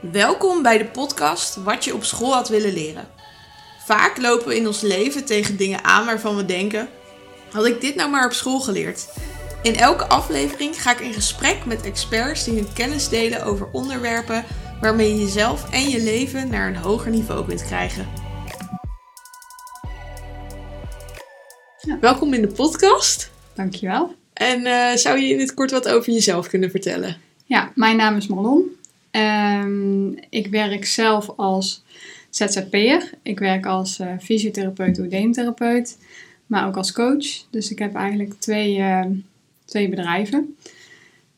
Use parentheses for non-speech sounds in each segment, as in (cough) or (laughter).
Welkom bij de podcast Wat je op school had willen leren. Vaak lopen we in ons leven tegen dingen aan waarvan we denken: had ik dit nou maar op school geleerd? In elke aflevering ga ik in gesprek met experts die hun kennis delen over onderwerpen waarmee je jezelf en je leven naar een hoger niveau kunt krijgen. Ja. Welkom in de podcast. Dankjewel. En eh, zou je in het kort wat over jezelf kunnen vertellen? Ja, mijn naam is Marlon. Ehm, ik werk zelf als ZZP'er. Ik werk als eh, fysiotherapeut, oedeemtherapeut, maar ook als coach. Dus ik heb eigenlijk twee, eh, twee bedrijven.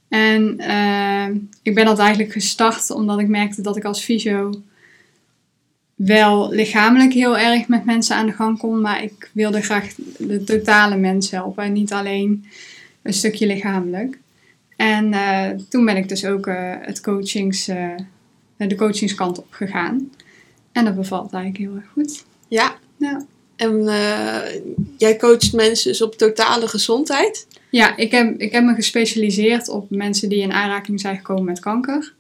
En eh, ik ben dat eigenlijk gestart omdat ik merkte dat ik als fysio wel lichamelijk heel erg met mensen aan de gang kon, maar ik wilde graag de totale mens helpen en niet alleen een stukje lichamelijk. En eh, toen ben ik dus ook eh, het coachings, eh, de coachingskant op gegaan. En dat bevalt eigenlijk heel erg goed. Ja. Ja. En jij coacht mensen dus op totale gezondheid? Ja, ik heb, ik heb me gespecialiseerd op mensen die in aanraking zijn gekomen met kanker.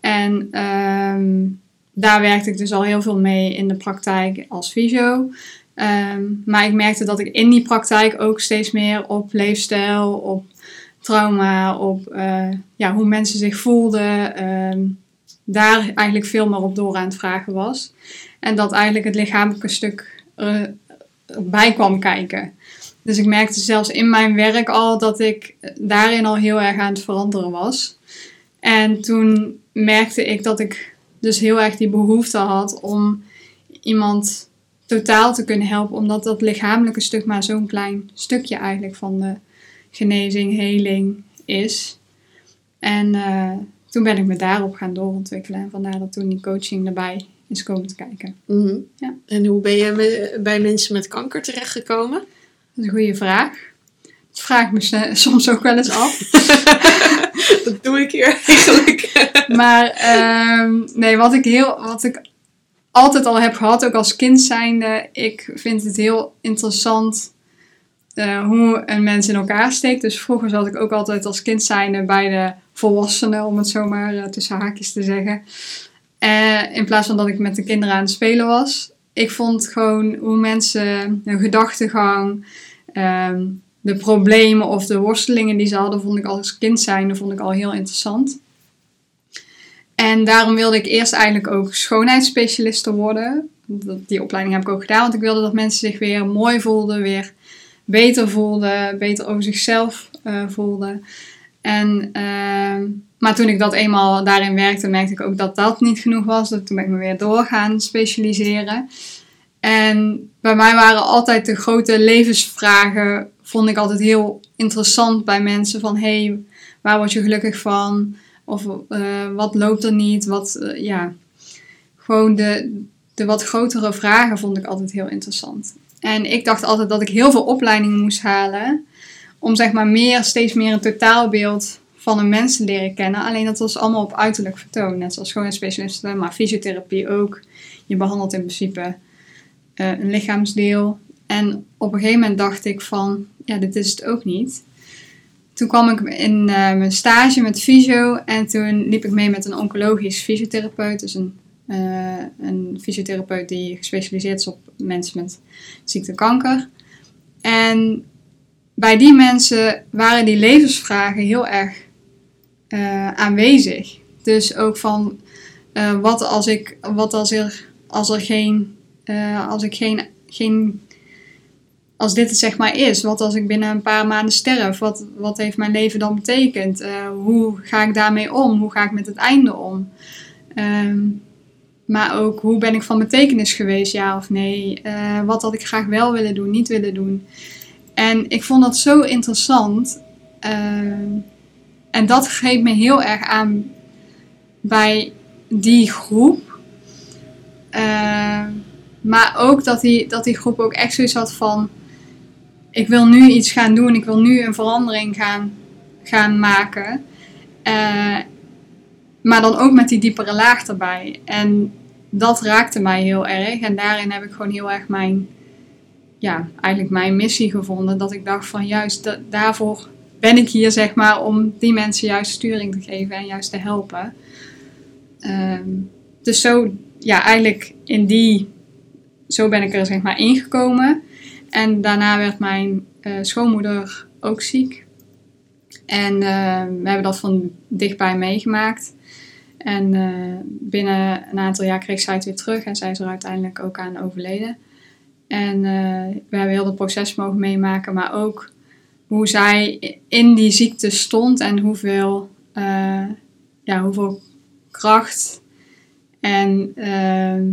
En ehm, daar werkte ik dus al heel veel mee in de praktijk als fysio. Ehm, maar ik merkte dat ik in die praktijk ook steeds meer op leefstijl, op trauma, op eh, ja, hoe mensen zich voelden, ehm, daar eigenlijk veel meer op door aan het vragen was. En dat eigenlijk het lichamelijke stuk eh, erbij kwam kijken. Dus ik merkte zelfs in mijn werk al dat ik daarin al heel erg aan het veranderen was. En toen merkte ik dat ik dus heel erg die behoefte had om iemand totaal te kunnen helpen, omdat dat lichamelijke stuk maar zo'n klein stukje eigenlijk van de genezing, heling is. En eh, toen ben ik me daarop gaan doorontwikkelen en vandaar dat toen die coaching erbij is komen te kijken. Mhm. Ja. En hoe ben je bij mensen met kanker terechtgekomen? Dat is een goede vraag. Dat vraag ik me soms ook wel eens af. (laughs) Dat doe ik hier eigenlijk. (laughs) Maar ehm, nee, wat ik, heel, wat ik altijd al heb gehad, ook als kind zijnde, ik vind het heel interessant eh, hoe een mens in elkaar steekt. Dus vroeger zat ik ook altijd als kind zijnde bij de volwassenen, om het zo maar eh, tussen haakjes te zeggen. Eh, in plaats van dat ik met de kinderen aan het spelen was. Ik vond gewoon hoe mensen hun gedachtegang, ehm, de problemen of de worstelingen die ze hadden, vond ik als kind zijnde vond ik al heel interessant. En daarom wilde ik eerst eigenlijk ook schoonheidsspecialiste worden. Die opleiding heb ik ook gedaan, want ik wilde dat mensen zich weer mooi voelden, weer beter voelden, beter over zichzelf eh, voelden. En, ehm, maar toen ik dat eenmaal daarin werkte, merkte ik ook dat dat niet genoeg was. Dus toen ben ik me weer door gaan specialiseren. En bij mij waren altijd de grote levensvragen, vond ik altijd heel interessant bij mensen. Van, hé, hey, waar word je gelukkig van? Of eh, wat loopt er niet? Wat, eh, ja, gewoon de, de wat grotere vragen vond ik altijd heel interessant. En ik dacht altijd dat ik heel veel opleidingen moest halen. Om zeg maar meer, steeds meer een totaalbeeld van een mens te leren kennen. Alleen dat was allemaal op uiterlijk vertoon. Net zoals schoonheidsspecialisten, maar fysiotherapie ook. Je behandelt in principe eh, een lichaamsdeel. En op een gegeven moment dacht ik van, ja, dit is het ook niet. Toen kwam ik in eh, mijn stage met fysio en toen liep ik mee met een oncologisch fysiotherapeut. Dus een, eh, een fysiotherapeut die gespecialiseerd is op mensen met ziekte kanker. En bij die mensen waren die levensvragen heel erg eh, aanwezig. Dus ook van eh, wat als ik, wat als er, als er geen, als ik geen, geen, als dit het zeg maar is, wat als ik binnen een paar maanden sterf, wat, wat heeft mijn leven dan betekend? Hoe ga ik daarmee om? Hoe ga ik met het einde om? Ehm, maar ook hoe ben ik van betekenis geweest, ja of nee? Eh, wat had ik graag wel willen doen, niet willen doen? En ik vond dat zo interessant. Ehm, en dat greep me heel erg aan bij die groep. Ehm, maar ook dat die, dat die groep ook echt zoiets had van... Ik wil nu iets gaan doen. Ik wil nu een verandering gaan, gaan maken. Eh, maar dan ook met die diepere laag erbij. En dat raakte mij heel erg. En daarin heb ik gewoon heel erg mijn... Ja, eigenlijk mijn missie gevonden. Dat ik dacht van juist da- daarvoor ben ik hier zeg maar om die mensen juist sturing te geven en juist te helpen. ehm, dus zo, ja, eigenlijk in die, zo ben ik er zeg maar ingekomen. En daarna werd mijn eh, schoonmoeder ook ziek. En uh, we hebben dat van dichtbij meegemaakt. En uh, binnen een aantal jaar kreeg zij het weer terug en zij is er uiteindelijk ook aan overleden. En uh, we hebben heel het proces mogen meemaken, maar ook hoe zij in die ziekte stond en hoeveel, uh, ja, hoeveel kracht en ehm,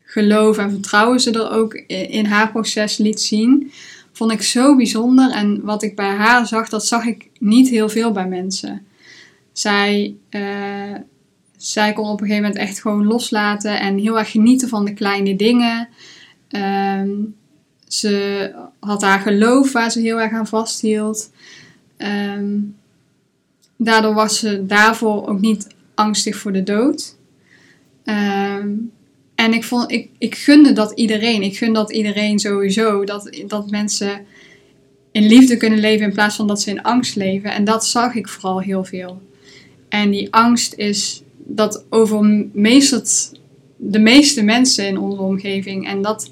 geloof en vertrouwen ze er ook in haar proces liet zien, vond ik zo bijzonder. En wat ik bij haar zag, dat zag ik niet heel veel bij mensen. Zij, uh, zij kon op een gegeven moment echt gewoon loslaten en heel erg genieten van de kleine dingen. Um, ze had haar geloof waar ze heel erg aan vasthield. Um, daardoor was ze daarvoor ook niet angstig voor de dood. Um, en ik, vond, ik, ik gunde dat iedereen. Ik gun dat iedereen sowieso. Dat, dat mensen in liefde kunnen leven in plaats van dat ze in angst leven. En dat zag ik vooral heel veel. En die angst is dat overmeestert de meeste mensen in onze omgeving. En dat,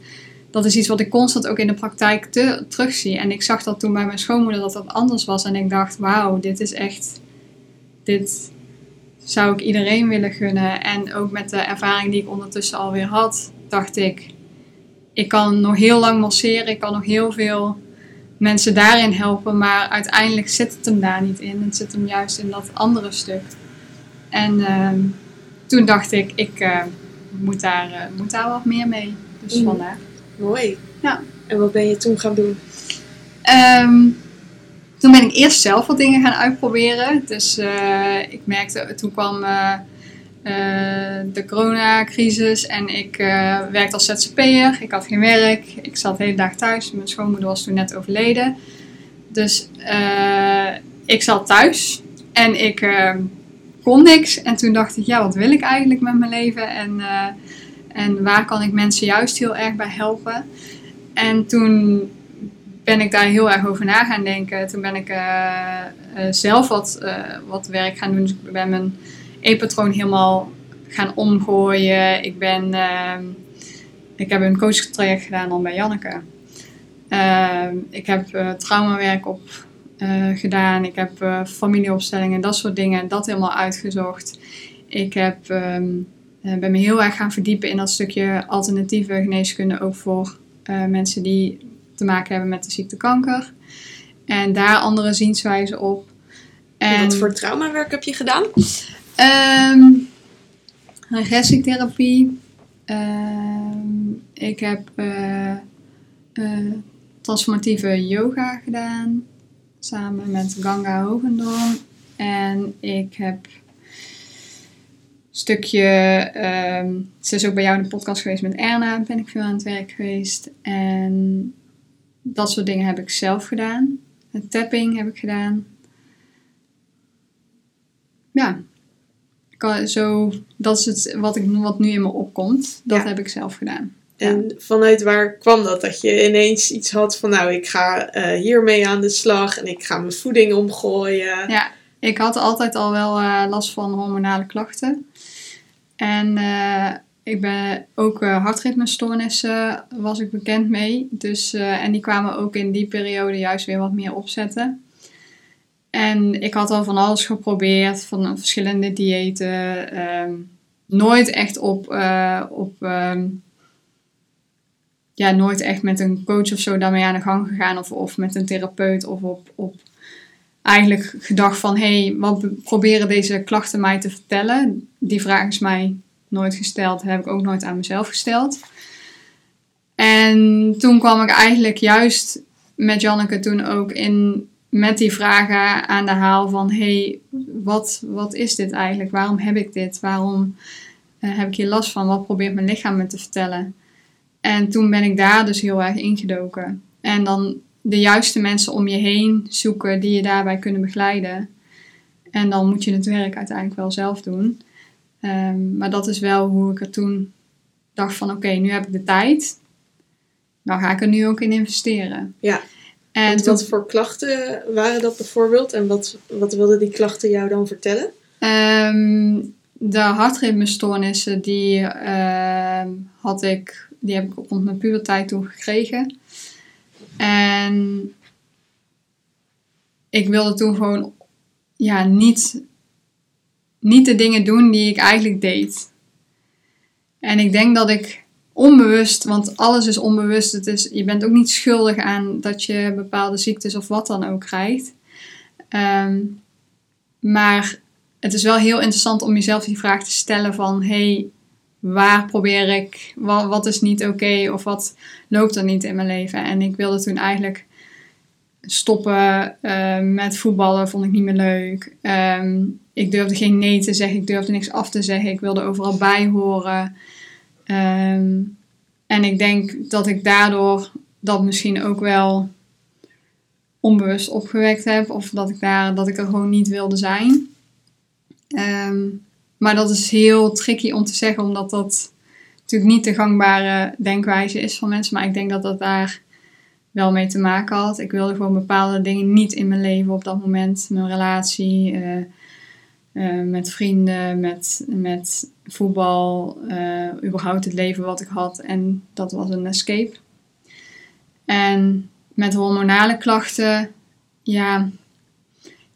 dat is iets wat ik constant ook in de praktijk te, terugzie. En ik zag dat toen bij mijn schoonmoeder dat dat anders was. En ik dacht, wauw, dit is echt... Dit zou ik iedereen willen gunnen. En ook met de ervaring die ik ondertussen alweer had, dacht ik... Ik kan nog heel lang masseren. Ik kan nog heel veel mensen daarin helpen. Maar uiteindelijk zit het hem daar niet in. Het zit hem juist in dat andere stuk. En uh, toen dacht ik, ik uh, moet, daar, uh, moet daar wat meer mee. Dus mm. vandaar. Mooi. Ja. En wat ben je toen gaan doen? Um, toen ben ik eerst zelf wat dingen gaan uitproberen. Dus uh, ik merkte, toen kwam de coronacrisis en ik werkte als ZZP'er. Ik had geen werk. Ik zat de hele dag thuis. Mijn schoonmoeder was toen net overleden. Dus ik zat thuis en ik kon niks. En toen dacht ik, ja, wat wil ik eigenlijk met mijn leven? En, en waar kan ik mensen juist heel erg bij helpen? En toen ben ik daar heel erg over na gaan denken. Toen ben ik zelf wat, wat werk gaan doen. Ben mijn e-patroon helemaal gaan omgooien. Ik, ben, ehm, ik heb een coachtraject gedaan al bij Janneke. Ehm, ik heb traumawerk op uh, gedaan. Ik heb uh, familieopstellingen, dat soort dingen, dat helemaal uitgezocht. Ik heb, um, ben me heel erg gaan verdiepen in dat stukje alternatieve geneeskunde, ook voor uh, mensen die te maken hebben met de ziekte kanker. En daar andere zienswijzen op. En, wat voor traumawerk heb je gedaan? Um, regressietherapie. Um, ik heb transformatieve yoga gedaan samen met Ganga Hogendorn. En ik heb een stukje, um, ze is ook bij jou in de podcast geweest met Erna, ben ik veel aan het werk geweest. En dat soort dingen heb ik zelf gedaan. Het tapping heb ik gedaan. Ja, zo, dat is het wat, ik, wat nu in me opkomt. Dat ja. heb ik zelf gedaan. En vanuit waar kwam dat? Dat je ineens iets had van, nou, ik ga uh, hiermee aan de slag en ik ga mijn voeding omgooien. Ja, ik had altijd al wel uh, last van hormonale klachten. En uh, ik ben ook hartritmestoornissen was ik bekend mee. Dus, en die kwamen ook in die periode juist weer wat meer opzetten. En ik had al van alles geprobeerd, van verschillende diëten. Ehm, nooit echt op, op um, ja, nooit echt met een coach of zo daarmee aan de gang gegaan. Of, of met een therapeut. Of op, op eigenlijk gedacht van... Hé, hey, wat proberen deze klachten mij te vertellen? Die vraag is mij nooit gesteld. heb ik ook nooit aan mezelf gesteld. En toen kwam ik eigenlijk juist met Janneke toen ook in... Met die vragen aan de haal van... hey, wat, wat is dit eigenlijk? Waarom heb ik dit? Waarom uh, heb ik hier last van? Wat probeert mijn lichaam me te vertellen? En toen ben ik daar dus heel erg ingedoken. En dan de juiste mensen om je heen zoeken die je daarbij kunnen begeleiden. En dan moet je het werk uiteindelijk wel zelf doen. Um, maar dat is wel hoe ik er toen dacht van oké, nu heb ik de tijd. Dan ga ik er nu ook in investeren. Ja. En wat voor klachten waren dat bijvoorbeeld? En wat, wat wilden die klachten jou dan vertellen? Um, de hartritmestoornissen, die, ehm, had ik, die heb ik rond mijn puberteit toen gekregen. En ik wilde toen gewoon ja, niet, niet de dingen doen die ik eigenlijk deed. En ik denk dat ik onbewust, want alles is onbewust. Het is, je bent ook niet schuldig aan dat je bepaalde ziektes of wat dan ook krijgt. Ehm, maar het is wel heel interessant om jezelf die vraag te stellen van... hey, waar probeer ik, wat, wat is niet oké of wat loopt er niet in mijn leven? En ik wilde toen eigenlijk stoppen uh, met voetballen, vond ik niet meer leuk. Ehm, ik durfde geen nee te zeggen, ik durfde niks af te zeggen, ik wilde overal bij horen. Ehm, en ik denk dat ik daardoor dat misschien ook wel onbewust opgewekt heb. Of dat ik, daar, dat ik er gewoon niet wilde zijn. Ehm, maar dat is heel tricky om te zeggen, omdat dat natuurlijk niet de gangbare denkwijze is van mensen. Maar ik denk dat dat daar wel mee te maken had. Ik wilde gewoon bepaalde dingen niet in mijn leven op dat moment. Mijn relatie, uh, uh, met vrienden, met, met voetbal, uh, überhaupt het leven wat ik had. En dat was een escape. En met hormonale klachten, ja,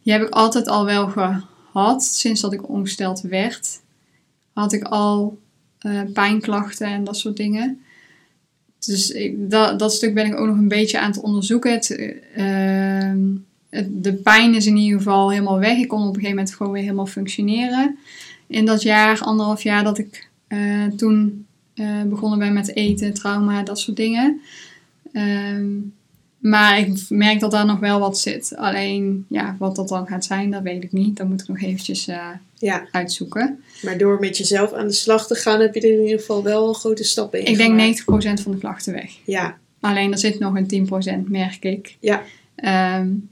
die heb ik altijd al wel gehad. Sinds dat ik ongesteld werd, had ik al uh, pijnklachten en dat soort dingen. Dus ik, dat, dat stuk ben ik ook nog een beetje aan het onderzoeken. Het, het, de pijn is in ieder geval helemaal weg. Ik kon op een gegeven moment gewoon weer helemaal functioneren. In dat jaar, anderhalf jaar dat ik uh, toen uh, begonnen ben met eten, trauma, dat soort dingen. Um, maar ik merk dat daar nog wel wat zit. Alleen, ja, wat dat dan gaat zijn, dat weet ik niet. Dat moet ik nog eventjes uh, ja. uitzoeken. Maar door met jezelf aan de slag te gaan, heb je er in ieder geval wel grote stappen in Ik denk 90% van de klachten weg. Ja. Alleen, er zit nog een 10%, merk ik. Ja. Um,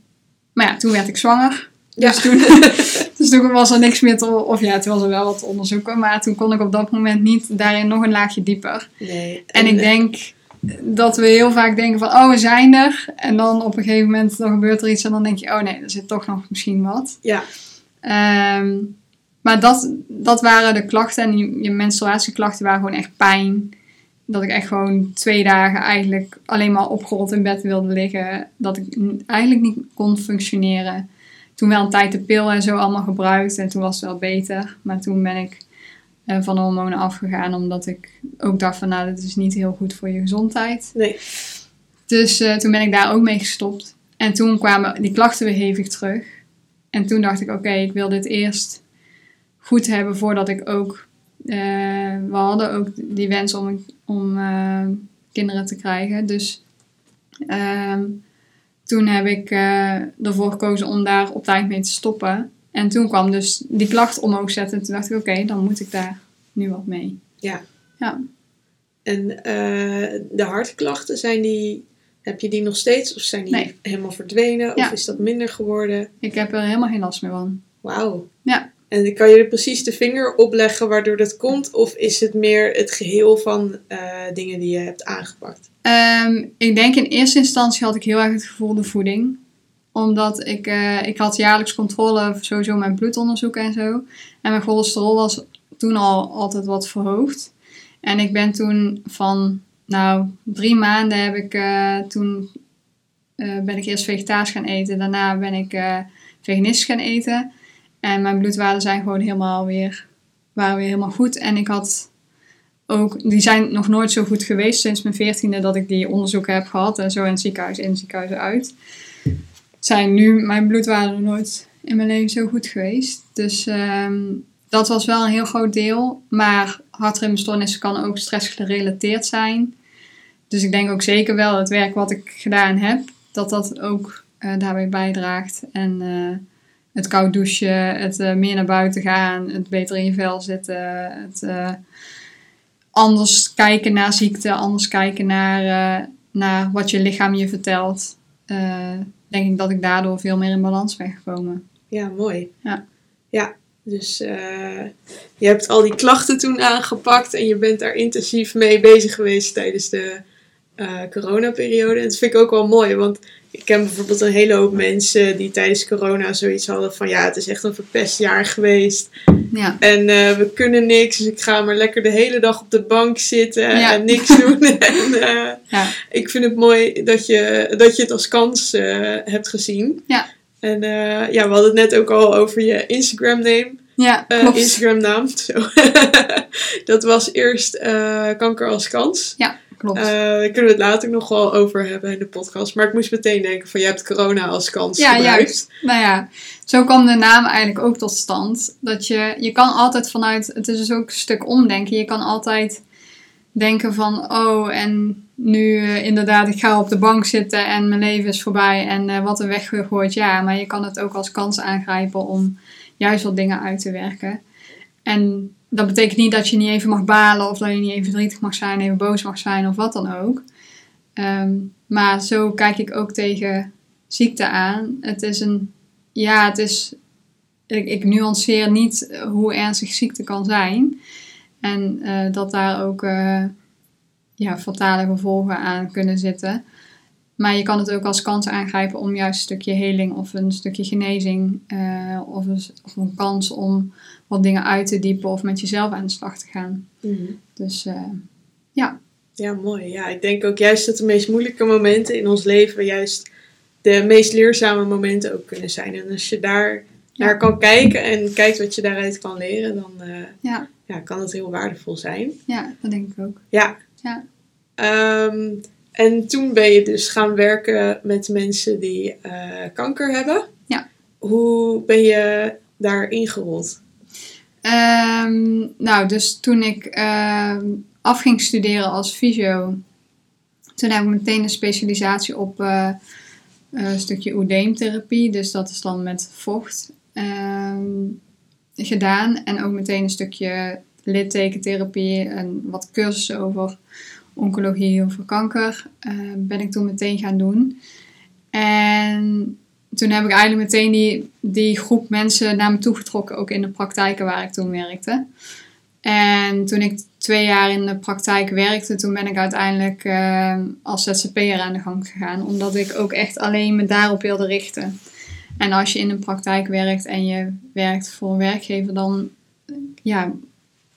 maar ja, toen werd ik zwanger. Dus, ja. toen, (laughs) dus toen was er niks meer te... Of ja, toen was er wel wat te onderzoeken. Maar toen kon ik op dat moment niet daarin nog een laagje dieper. Nee. En, en ik denk dat we heel vaak denken van, oh, we zijn er. En dan op een gegeven moment dan gebeurt er iets en dan denk je, oh nee, er zit toch nog misschien wat. Ja. Um, maar dat, dat waren de klachten en je, je menstruatieklachten waren gewoon echt pijn. Dat ik echt gewoon twee dagen eigenlijk alleen maar opgerold in bed wilde liggen. Dat ik eigenlijk niet kon functioneren. Toen wel een tijd de pil en zo allemaal gebruikt en toen was het wel beter. Maar toen ben ik uh, van de hormonen afgegaan. Omdat ik ook dacht van nou, dat is niet heel goed voor je gezondheid. Nee. Dus uh, toen ben ik daar ook mee gestopt. En toen kwamen die klachten weer hevig terug. En toen dacht ik, oké, okay, ik wil dit eerst goed hebben voordat ik ook... Uh, we hadden ook die wens om, om kinderen te krijgen. Dus ehm, toen heb ik ervoor gekozen om daar op tijd mee te stoppen. En toen kwam dus die klacht omhoog zetten. En toen dacht ik, oké, okay, dan moet ik daar nu wat mee. Ja. Ja. En uh, de hartklachten, zijn die, heb je die nog steeds? Of zijn die nee. helemaal verdwenen? Ja. Of is dat minder geworden? Ik heb er helemaal geen last meer van. Wauw. Ja. En kan je er precies de vinger op leggen waardoor dat komt? Of is het meer het geheel van uh, dingen die je hebt aangepakt? Um, ik denk in eerste instantie had ik heel erg het gevoel de voeding omdat ik, uh, ik had jaarlijks controle, sowieso mijn bloedonderzoek en zo. En mijn cholesterol was toen al altijd wat verhoogd. En ik ben toen van, nou, drie maanden heb ik uh, toen, ben ik eerst vegetarisch gaan eten. Daarna ben ik veganistisch gaan eten. En mijn bloedwaarden zijn gewoon helemaal weer, waren weer helemaal goed. En ik had ook, die zijn nog nooit zo goed geweest sinds mijn veertiende dat ik die onderzoeken heb gehad. En zo in het ziekenhuis in, ziekenhuis uit zijn nu mijn bloedwaarden nooit in mijn leven zo goed geweest. Dus um, dat was wel een heel groot deel. Maar hartritmestoornissen kan ook stressgerelateerd zijn. Dus ik denk ook zeker wel het werk wat ik gedaan heb, dat dat ook uh, daarbij bijdraagt. En uh, het koud douchen, het uh, meer naar buiten gaan, het beter in je vel zitten, het anders kijken naar ziekte, anders kijken naar, naar wat je lichaam je vertelt denk ik dat ik daardoor veel meer in balans ben gekomen. Ja, mooi. Ja. Ja, dus je hebt al die klachten toen aangepakt en je bent daar intensief mee bezig geweest tijdens de eh coronaperiode. En dat vind ik ook wel mooi, want ik ken bijvoorbeeld een hele hoop mensen die tijdens corona zoiets hadden van ja, het is echt een verpest jaar geweest. Ja. En eh, we kunnen niks, dus ik ga maar lekker de hele dag op de bank zitten Ja. en niks (laughs) doen. en, eh, Ja. ik vind het mooi dat je, dat je het als kans hebt gezien. Ja. En ja, we hadden het net ook al over je Instagram name. Ja. Instagram naam. (laughs) Zo. dat was eerst kanker als kans. Ja, klopt. Eh, daar kunnen we het later nog wel over hebben in de podcast. Maar ik moest meteen denken van je hebt corona als kans Ja, gebruikt. juist. Nou ja, zo kwam de naam eigenlijk ook tot stand. Dat je, je kan altijd vanuit, het is dus ook een stuk omdenken. Je kan altijd denken van, oh, en nu eh, inderdaad, ik ga op de bank zitten en mijn leven is voorbij en eh, wat een weggegooid jaar. Maar je kan het ook als kans aangrijpen om juist wat dingen uit te werken. En dat betekent niet dat je niet even mag balen of dat je niet even verdrietig mag zijn, even boos mag zijn of wat dan ook. Ehm, maar zo kijk ik ook tegen ziekte aan. Het is een, ja, het is, ik, nuanceer niet hoe ernstig ziekte kan zijn. En eh, dat daar ook eh, ja, fatale gevolgen aan kunnen zitten. Maar je kan het ook als kans aangrijpen om juist een stukje heling of een stukje genezing eh, of, een, of een kans om wat dingen uit te diepen of met jezelf aan de slag te gaan. Mhm. Dus eh, Ja, mooi. Ja, ik denk ook juist dat de meest moeilijke momenten in ons leven juist de meest leerzame momenten ook kunnen zijn. En als je daar naar kan kijken en kijkt wat je daaruit kan leren, dan eh, ja, ja, kan het heel waardevol zijn. ja, dat denk ik ook. Ja. Ja. Ehm, en toen ben je dus gaan werken met mensen die eh, kanker hebben. Ja. Hoe ben je daar ingerold? Ehm, nou, dus toen ik ehm, af ging studeren als fysio, toen heb ik meteen een specialisatie op eh, een stukje oedeemtherapie. Dus dat is dan met vocht ehm, gedaan. En ook meteen een stukje littekentherapie en wat cursussen over oncologie over kanker eh, ben ik toen meteen gaan doen. En toen heb ik eigenlijk meteen die, die groep mensen naar me toe getrokken, ook in de praktijken waar ik toen werkte. En toen ik twee jaar in de praktijk werkte, toen ben ik uiteindelijk eh, als ZZP'er aan de gang gegaan. Omdat ik ook echt alleen me daarop wilde richten. En als je in een praktijk werkt en je werkt voor een werkgever, dan ja,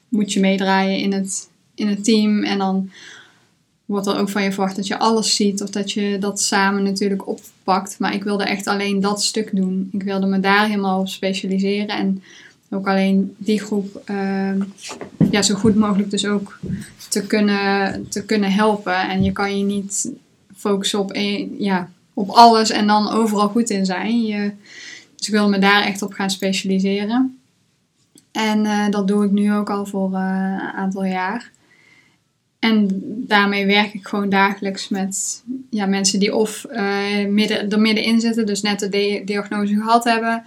moet je meedraaien in het, in het team. En dan wordt er ook van je verwacht dat je alles ziet of dat je dat samen natuurlijk oppakt. Maar ik wilde echt alleen dat stuk doen. Ik wilde me daar helemaal op specialiseren en ook alleen die groep eh, ja, zo goed mogelijk dus ook te kunnen, te kunnen helpen. En je kan je niet focussen op, één, ja, op alles en dan overal goed in zijn. Je, dus ik wilde me daar echt op gaan specialiseren. En eh, dat doe ik nu ook al voor eh, een aantal jaar. En daarmee werk ik gewoon dagelijks met ja, mensen die of eh, midden, er middenin zitten, dus net de di- diagnose gehad hebben.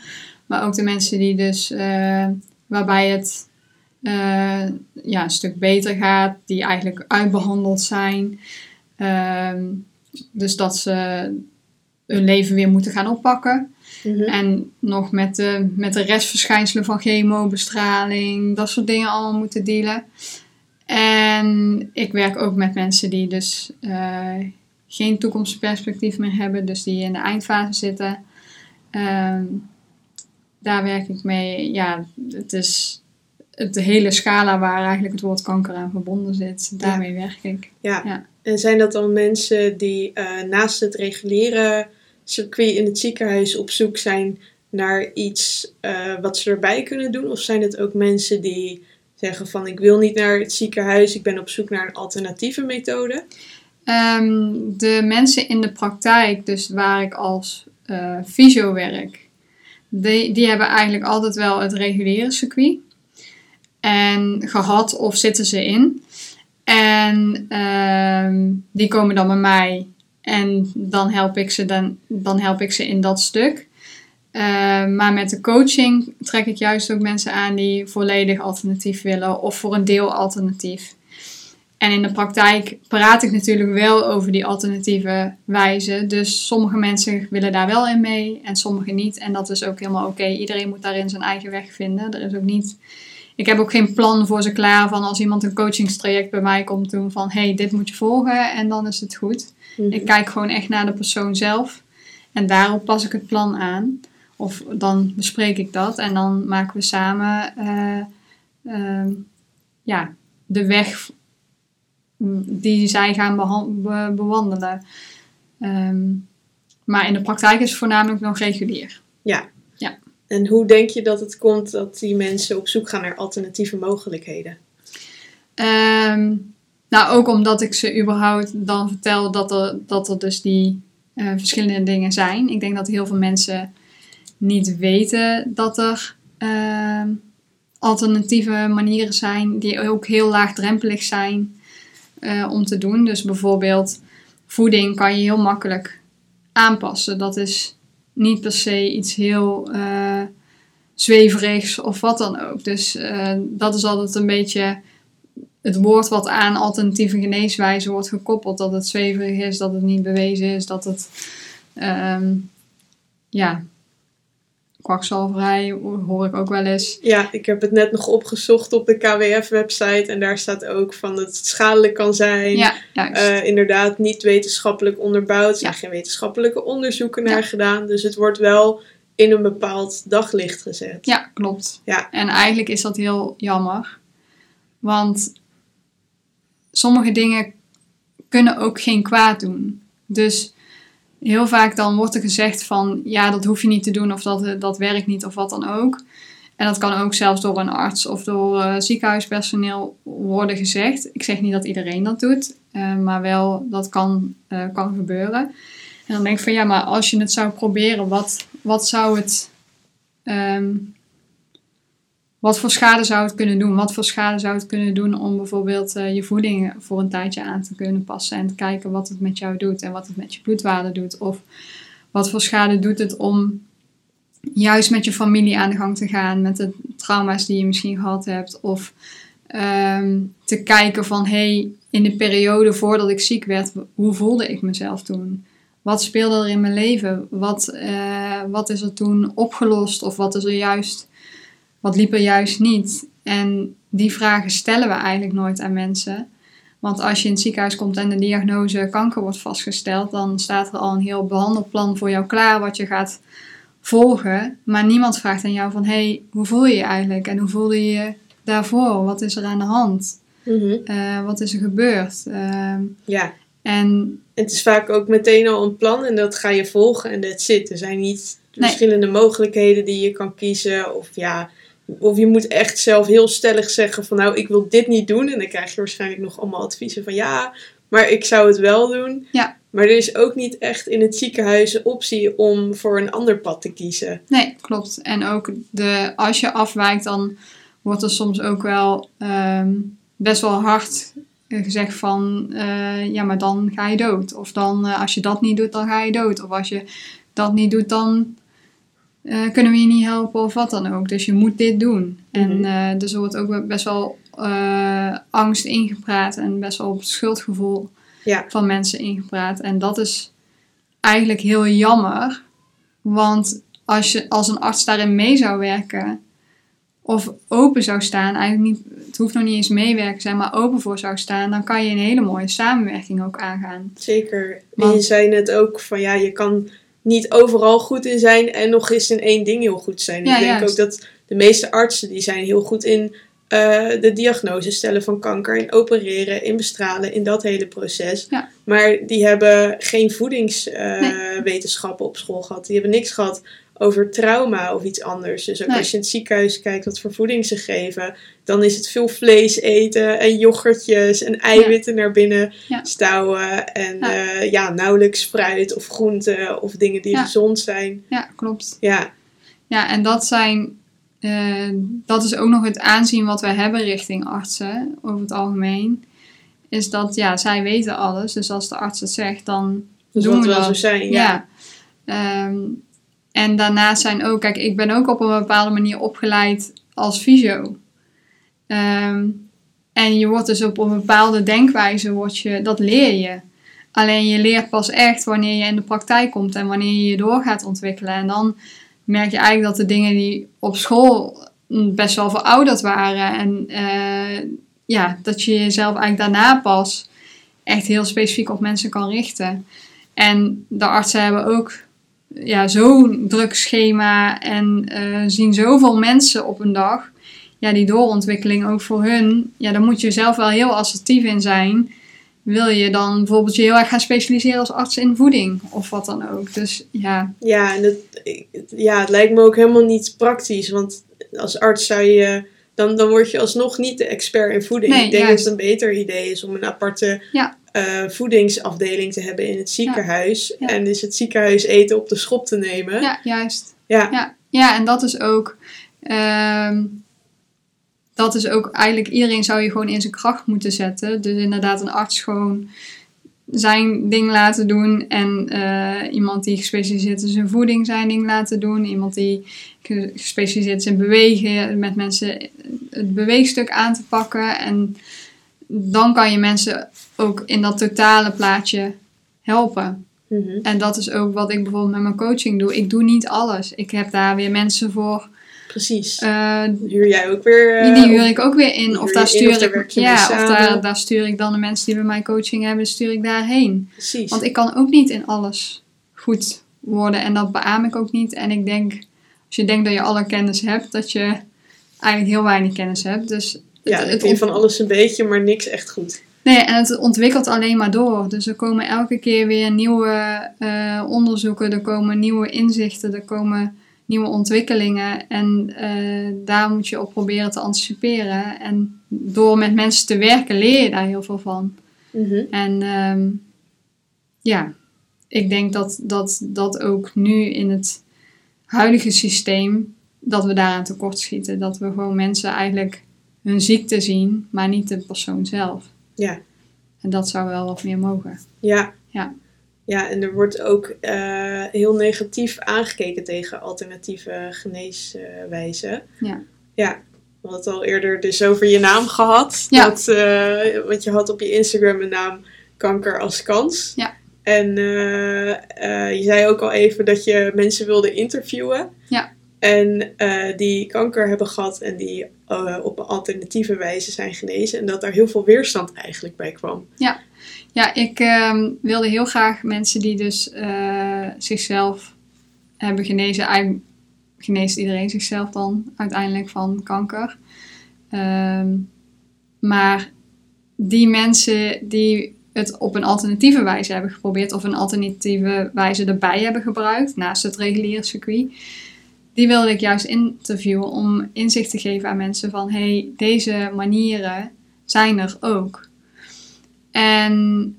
Maar ook de mensen die dus, eh, waarbij het eh, ja, een stuk beter gaat, die eigenlijk uitbehandeld zijn. Ehm, dus dat ze hun leven weer moeten gaan oppakken. En nog met de, met de restverschijnselen van chemobestraling, dat soort dingen allemaal moeten dealen. En ik werk ook met mensen die dus eh, geen toekomstperspectief meer hebben, dus die in de eindfase zitten. Ehm, daar werk ik mee. Ja, het is het de hele scala waar eigenlijk het woord kanker aan verbonden zit. Daarmee werk ik. Ja. Ja. En zijn dat dan mensen die eh, naast het reguliere circuit in het ziekenhuis op zoek zijn naar iets eh, wat ze erbij kunnen doen? Of zijn het ook mensen die zeggen van ik wil niet naar het ziekenhuis, ik ben op zoek naar een alternatieve methode? Ehm, de mensen in de praktijk, dus waar ik als eh fysio werk, die, die hebben eigenlijk altijd wel het reguliere circuit. En gehad of zitten ze in. En ehm, die komen dan bij mij. En dan help ik ze, dan, dan help ik ze in dat stuk. Ehm, maar met de coaching trek ik juist ook mensen aan die volledig alternatief willen of voor een deel alternatief. En in de praktijk praat ik natuurlijk wel over die alternatieve wijze. Dus sommige mensen willen daar wel in mee en sommige niet. En dat is ook helemaal oké. Iedereen moet daarin zijn eigen weg vinden. Er is ook niet ik heb ook geen plan voor ze klaar van als iemand een coachingstraject bij mij komt doen van hey, dit moet je volgen en dan is het goed. Mhm. Ik kijk gewoon echt naar de persoon zelf en daarop pas ik het plan aan. Of dan bespreek ik dat en dan maken we samen eh, ehm, ja, de weg die zij gaan be- bewandelen. Ehm, maar in de praktijk is het voornamelijk nog regulier. En hoe denk je dat het komt dat die mensen op zoek gaan naar alternatieve mogelijkheden? Ehm, nou, ook omdat ik ze überhaupt dan vertel dat er, dat er dus die eh, verschillende dingen zijn. Ik denk dat heel veel mensen niet weten dat er ehm, alternatieve manieren zijn die ook heel laagdrempelig zijn eh, om te doen. Dus bijvoorbeeld voeding kan je heel makkelijk aanpassen. Dat is niet per se iets heel eh, zweverigs of wat dan ook. Dus eh, dat is altijd een beetje het woord wat aan alternatieve geneeswijzen wordt gekoppeld. Dat het zweverig is, dat het niet bewezen is, dat het ehm, ja, kwakzalverij hoor ik ook wel eens. Ja, ik heb het net nog opgezocht op de KWF-website en daar staat ook van dat het schadelijk kan zijn. Ja, juist. Eh, inderdaad, niet wetenschappelijk onderbouwd. Er zijn Ja. geen wetenschappelijke onderzoeken naar Ja. gedaan. Dus het wordt wel in een bepaald daglicht gezet. Ja, klopt. Ja. En eigenlijk is dat heel jammer. Want sommige dingen kunnen ook geen kwaad doen. Dus heel vaak dan wordt er gezegd van... ja, dat hoef je niet te doen of dat, dat werkt niet of wat dan ook. En dat kan ook zelfs door een arts of door eh, ziekenhuispersoneel worden gezegd. Ik zeg niet dat iedereen dat doet, eh, maar wel dat kan, eh, kan gebeuren. En dan denk ik van ja, maar als je het zou proberen, wat, wat zou het... ehm, wat voor schade zou het kunnen doen? Wat voor schade zou het kunnen doen om bijvoorbeeld eh, je voeding voor een tijdje aan te kunnen passen en te kijken wat het met jou doet en wat het met je bloedwaarde doet? Of wat voor schade doet het om juist met je familie aan de gang te gaan met de trauma's die je misschien gehad hebt? Of ehm, te kijken van hey, in de periode voordat ik ziek werd, hoe voelde ik mezelf toen? Wat speelde er in mijn leven? Wat, eh, wat is er toen opgelost? Of wat is er juist wat liep er juist niet? En die vragen stellen we eigenlijk nooit aan mensen. Want als je in het ziekenhuis komt en de diagnose kanker wordt vastgesteld, dan staat er al een heel behandelplan voor jou klaar wat je gaat volgen. Maar niemand vraagt aan jou van, hey, hoe voel je je eigenlijk? En hoe voelde je je daarvoor? Wat is er aan de hand? Mhm. Eh, wat is er gebeurd? Ehm, ja. en Het is vaak ook meteen al een plan en dat ga je volgen en that's it. Er zijn niet Nee. verschillende mogelijkheden die je kan kiezen. Of ja, of je moet echt zelf heel stellig zeggen van nou, ik wil dit niet doen. En dan krijg je waarschijnlijk nog allemaal adviezen van ja, maar ik zou het wel doen. Ja. Maar er is ook niet echt in het ziekenhuis een optie om voor een ander pad te kiezen. Nee, klopt. En ook de, als je afwijkt, dan wordt er soms ook wel ehm, best wel hard gezegd van, eh, ja, maar dan ga je dood. Of dan, eh, als je dat niet doet, dan ga je dood. Of als je dat niet doet, dan eh, kunnen we je niet helpen of wat dan ook. Dus je moet dit doen. En dus er wordt ook best wel eh, angst ingepraat en best wel op het schuldgevoel Ja. van mensen ingepraat. En dat is eigenlijk heel jammer. Want als, je, als een arts daarin mee zou werken, of open zou staan, eigenlijk niet, het hoeft nog niet eens meewerken zijn, maar open voor zou staan, dan kan je een hele mooie samenwerking ook aangaan. Zeker. En Want- je zei net ook van ja, je kan niet overal goed in zijn en nog eens in één ding heel goed zijn. Ja, ik denk juist. ook dat de meeste artsen die zijn heel goed in eh, de diagnose stellen van kanker, in opereren, in bestralen, in dat hele proces. Ja. Maar die hebben geen voedingswetenschappen op school gehad. Die hebben niks gehad over trauma of iets anders. Dus ook Nee. als je in het ziekenhuis kijkt wat voor voeding ze geven, dan is het veel vlees eten en yoghurtjes en eiwitten naar binnen Ja. stouwen. En Ja. ja. ja, nauwelijks fruit of groenten of dingen die gezond zijn. Ja, klopt. Ja, Ja, en dat zijn. eh, dat is ook nog het aanzien wat we hebben richting artsen over het algemeen. Is dat ja, zij weten alles. Dus als de arts het zegt, dan dus doen we wel dat. zo zijn. Ja. Ja. En daarnaast zijn ook, kijk, ik ben ook op een bepaalde manier opgeleid als fysio. Ehm, en je wordt dus op een bepaalde denkwijze, wordt je, dat leer je. Alleen je leert pas echt wanneer je in de praktijk komt en wanneer je je door gaat ontwikkelen. En dan merk je eigenlijk dat de dingen die op school best wel verouderd waren. En eh, ja, dat je jezelf eigenlijk daarna pas echt heel specifiek op mensen kan richten. En de artsen hebben ook ja, zo'n druk schema en eh, zien zoveel mensen op een dag. Ja, die doorontwikkeling ook voor hun. Ja, daar moet je zelf wel heel assertief in zijn. Wil je dan bijvoorbeeld je heel erg gaan specialiseren als arts in voeding of wat dan ook. Dus ja. Ja, en het, ja, het lijkt me ook helemaal niet praktisch. Want als arts zou je dan, dan word je alsnog niet de expert in voeding. Nee, ik denk juist. dat het een beter idee is om een aparte Ja. Eh, voedingsafdeling te hebben in het ziekenhuis. Ja. En dus het ziekenhuis eten op de schop te nemen. Ja, juist. Ja. Ja, ja en dat is ook. ehm, dat is ook eigenlijk iedereen zou je gewoon in zijn kracht moeten zetten. Dus inderdaad, een arts gewoon zijn ding laten doen. En eh, iemand die gespecialiseerd is in voeding zijn ding laten doen. Iemand die ge- gespecialiseerd is in bewegen, met mensen het beweegstuk aan te pakken. En dan kan je mensen ook in dat totale plaatje helpen. Mhm. En dat is ook wat ik bijvoorbeeld met mijn coaching doe. Ik doe niet alles. Ik heb daar weer mensen voor. Precies. eh, Huur jij ook weer? die eh, die huur ik ook weer in. Of daar in stuur ik, ja, of daar, daar stuur ik dan de mensen die bij mij coaching hebben, stuur ik daarheen. Precies. Want ik kan ook niet in alles goed worden. En dat beaam ik ook niet. En ik denk, als je denkt dat je alle kennis hebt, dat je eigenlijk heel weinig kennis hebt. Dus ja, het, het van alles een beetje, maar niks echt goed. Nee, en het ontwikkelt alleen maar door. Dus er komen elke keer weer nieuwe eh, onderzoeken, er komen nieuwe inzichten, er komen nieuwe ontwikkelingen. En eh, daar moet je op proberen te anticiperen. En door met mensen te werken leer je daar heel veel van. Mhm. En ehm, ja, ik denk dat, dat dat ook nu in het huidige systeem, dat we daaraan tekort schieten. Dat we gewoon mensen eigenlijk hun ziekte zien, maar niet de persoon zelf. Ja. En dat zou wel wat meer mogen. Ja. Ja. Ja, en er wordt ook eh, heel negatief aangekeken tegen alternatieve geneeswijzen. Ja. Ja, we hadden het al eerder dus over je naam gehad. Ja. Dat, eh, want je had op je Instagram een naam kanker als kans. Ja. En eh, je zei ook al even dat je mensen wilde interviewen. Ja. En eh, die kanker hebben gehad en die eh, op een alternatieve wijze zijn genezen. En dat daar heel veel weerstand eigenlijk bij kwam. Ja, ik ehm, wilde heel graag mensen die dus eh, zichzelf hebben genezen. Geneest iedereen zichzelf dan uiteindelijk van kanker. Ehm, maar die mensen die het op een alternatieve wijze hebben geprobeerd, of een alternatieve wijze erbij hebben gebruikt, naast het reguliere circuit, die wilde ik juist interviewen om inzicht te geven aan mensen van hey, deze manieren zijn er ook. En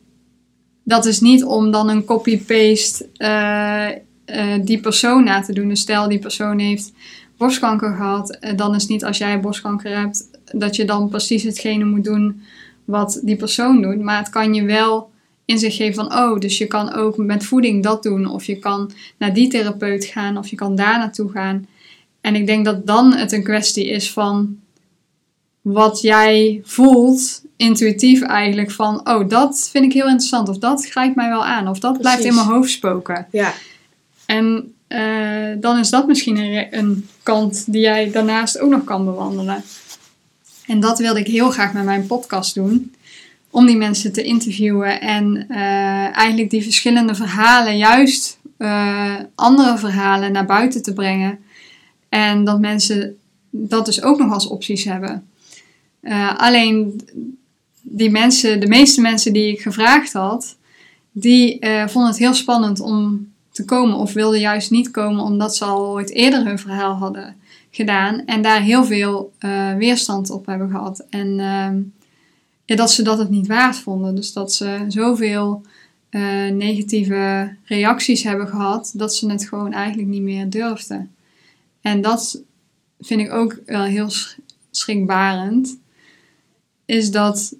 dat is niet om dan een copy-paste eh, eh, die persoon na te doen. Dus stel die persoon heeft borstkanker gehad, eh, dan is niet als jij borstkanker hebt dat je dan precies hetgene moet doen wat die persoon doet. Maar het kan je wel inzicht geven van, oh, dus je kan ook met voeding dat doen. Of je kan naar die therapeut gaan, of je kan daar naartoe gaan. En ik denk dat dan het een kwestie is van wat jij voelt, intuïtief eigenlijk, van oh, dat vind ik heel interessant, of dat grijpt mij wel aan, of dat blijft in mijn hoofd spoken. Ja, En eh, dan is dat misschien een, een kant die jij daarnaast ook nog kan bewandelen. En dat wilde ik heel graag met mijn podcast doen. Om die mensen te interviewen en eh, eigenlijk die verschillende verhalen, juist eh, andere verhalen naar buiten te brengen. En dat mensen dat dus ook nog als opties hebben. Eh, alleen die mensen, de meeste mensen die ik gevraagd had, die vonden het heel spannend om te komen of wilden juist niet komen omdat ze al ooit eerder hun verhaal hadden gedaan en daar heel veel weerstand op hebben gehad. En ehm, ja, dat ze dat het niet waard vonden. Dus dat ze zoveel eh, negatieve reacties hebben gehad dat ze het gewoon eigenlijk niet meer durfden. En dat vind ik ook wel heel sch- schrikbarend. Is dat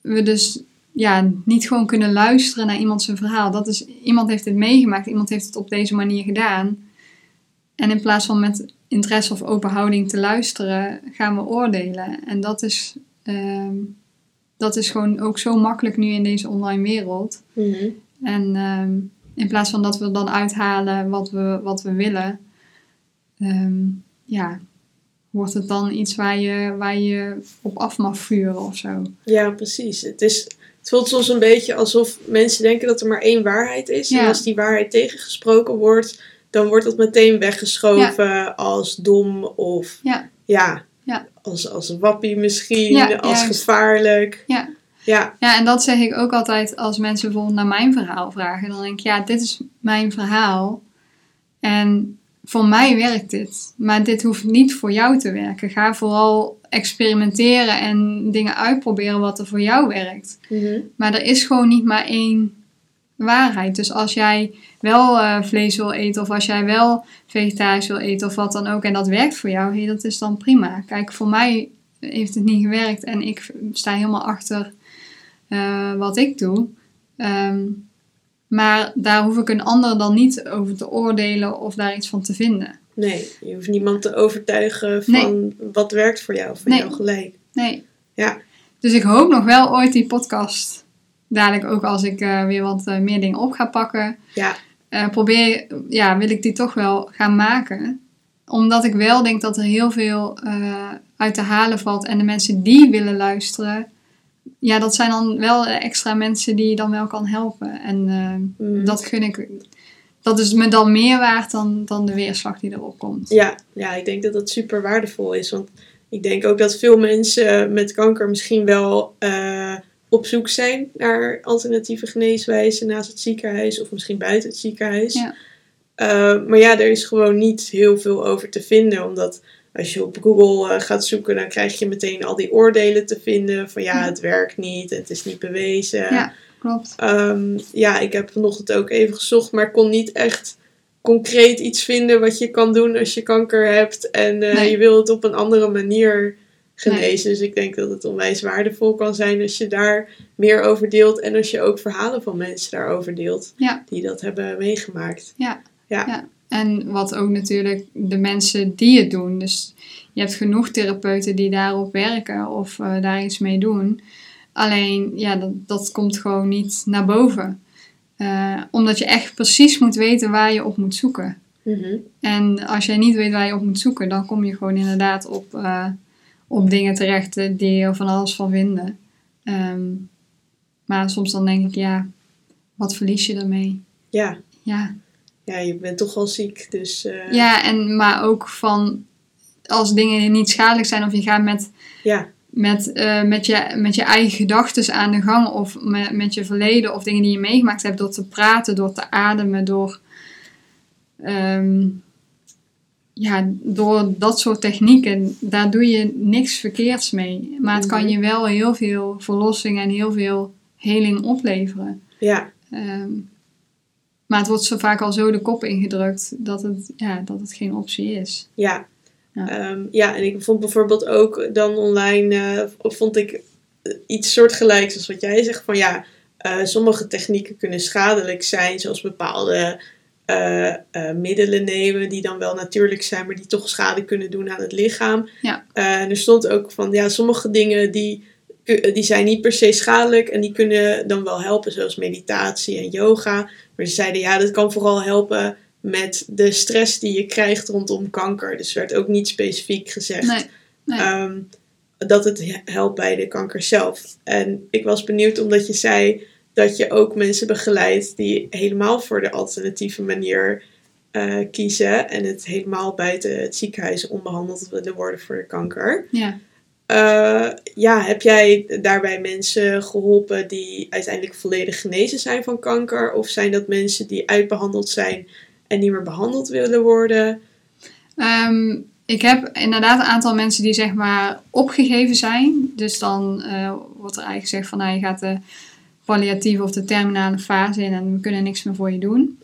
we dus ja, niet gewoon kunnen luisteren naar iemand zijn verhaal. Dat is, iemand heeft dit meegemaakt, iemand heeft het op deze manier gedaan. En in plaats van met interesse of open houding te luisteren, gaan we oordelen. En dat is, ehm, dat is gewoon ook zo makkelijk nu in deze online wereld. Mhm. En ehm, in plaats van dat we dan uithalen wat we, wat we willen, ehm, ja, wordt het dan iets waar je, waar je op af mag vuren of zo. Ja, precies. Het, is, het voelt soms een beetje alsof mensen denken dat er maar één waarheid is. Ja. En als die waarheid tegengesproken wordt, dan wordt dat meteen weggeschoven als dom of Ja. ja, Ja. Als, als wappie misschien, Ja, als juist. gevaarlijk. Ja. Ja, Ja, en dat zeg ik ook altijd als mensen bijvoorbeeld naar mijn verhaal vragen. Dan denk ik, ja, dit is mijn verhaal. En voor mij werkt dit. Maar dit hoeft niet voor jou te werken. Ga vooral experimenteren en dingen uitproberen wat er voor jou werkt. Mhm. Maar er is gewoon niet maar één waarheid. Dus als jij wel eh, vlees wil eten of als jij wel vegetarisch wil eten of wat dan ook en dat werkt voor jou, hey, dat is dan prima. Kijk, voor mij heeft het niet gewerkt en ik sta helemaal achter eh, wat ik doe. Ehm, maar daar hoef ik een ander dan niet over te oordelen of daar iets van te vinden. nee, je hoeft niemand te overtuigen van wat werkt voor jou, van Nee. jou gelijk. Nee. Ja. Dus ik hoop nog wel ooit die podcast, dadelijk ook als ik eh, weer wat eh, meer dingen op ga pakken, Ja, eh, probeer, ja, wil ik die toch wel gaan maken. Omdat ik wel denk dat er heel veel uit te halen valt. En de mensen die willen luisteren, ja, dat zijn dan wel extra mensen die je dan wel kan helpen. En Mhm. dat gun ik. Dat is me dan meer waard dan, dan de weerslag die erop komt. Ja, ja, ik denk dat dat super waardevol is. Want ik denk ook dat veel mensen met kanker misschien wel op zoek zijn naar alternatieve geneeswijzen naast het ziekenhuis of misschien buiten het ziekenhuis. Ja. Eh, maar ja, er is gewoon niet heel veel over te vinden, omdat als je op Google eh, gaat zoeken, dan krijg je meteen al die oordelen te vinden van ja, het werkt niet, het is niet bewezen. Ja, klopt. Ehm, ja, ik heb vanochtend ook even gezocht, maar kon niet echt concreet iets vinden wat je kan doen als je kanker hebt en eh, Nee. je wil het op een andere manier genezen. Dus ik denk dat het onwijs waardevol kan zijn als je daar meer over deelt en als je ook verhalen van mensen daarover deelt Ja. die dat hebben meegemaakt. Ja. Ja. Ja. En wat ook natuurlijk de mensen die het doen. Dus je hebt genoeg therapeuten die daarop werken of eh, daar iets mee doen. Alleen, ja, dat, dat komt gewoon niet naar boven. Eh, omdat je echt precies moet weten waar je op moet zoeken. Mhm. En als jij niet weet waar je op moet zoeken, dan kom je gewoon inderdaad op, eh, op dingen terecht die je er van alles van vinden. Ehm, maar soms dan denk ik, ja, wat verlies je ermee? ja. Ja, ja, je bent toch al ziek, dus eh, Ja, en, maar ook van als dingen niet schadelijk zijn of je gaat met, ja. met, eh, met, je, met je eigen gedachten aan de gang of met, met je verleden of dingen die je meegemaakt hebt door te praten, door te ademen, door, ehm, ja, door dat soort technieken, daar doe je niks verkeerds mee. Maar het kan je wel heel veel verlossing en heel veel heling opleveren. ja. Ehm, maar het wordt zo vaak al zo de kop ingedrukt dat het, ja, dat het geen optie is. Ja. Ja. Ja. ja, en ik vond bijvoorbeeld ook dan online, eh, vond ik eh, iets soortgelijks als wat jij zegt. Van ja, eh, sommige technieken kunnen schadelijk zijn, zoals bepaalde eh, eh, middelen nemen die dan wel natuurlijk zijn, maar die toch schade kunnen doen aan het lichaam. Ja. Eh, en er stond ook van, ja, sommige dingen die, die zijn niet per se schadelijk en die kunnen dan wel helpen, zoals meditatie en yoga. Maar ze zeiden, ja, dat kan vooral helpen met de stress die je krijgt rondom kanker. Dus werd ook niet specifiek gezegd Nee, nee. ehm, dat het he- helpt bij de kanker zelf. En ik was benieuwd omdat je zei dat je ook mensen begeleidt die helemaal voor de alternatieve manier eh, kiezen en het helemaal buiten het ziekenhuis onbehandeld willen worden voor de kanker. ja. Eh, ja, heb jij daarbij mensen geholpen die uiteindelijk volledig genezen zijn van kanker? Of zijn dat mensen die uitbehandeld zijn en niet meer behandeld willen worden? Ehm, ik heb inderdaad een aantal mensen die zeg maar opgegeven zijn. Dus dan eh, wordt er eigenlijk gezegd van nou je gaat de palliatieve of de terminale fase in en we kunnen niks meer voor je doen.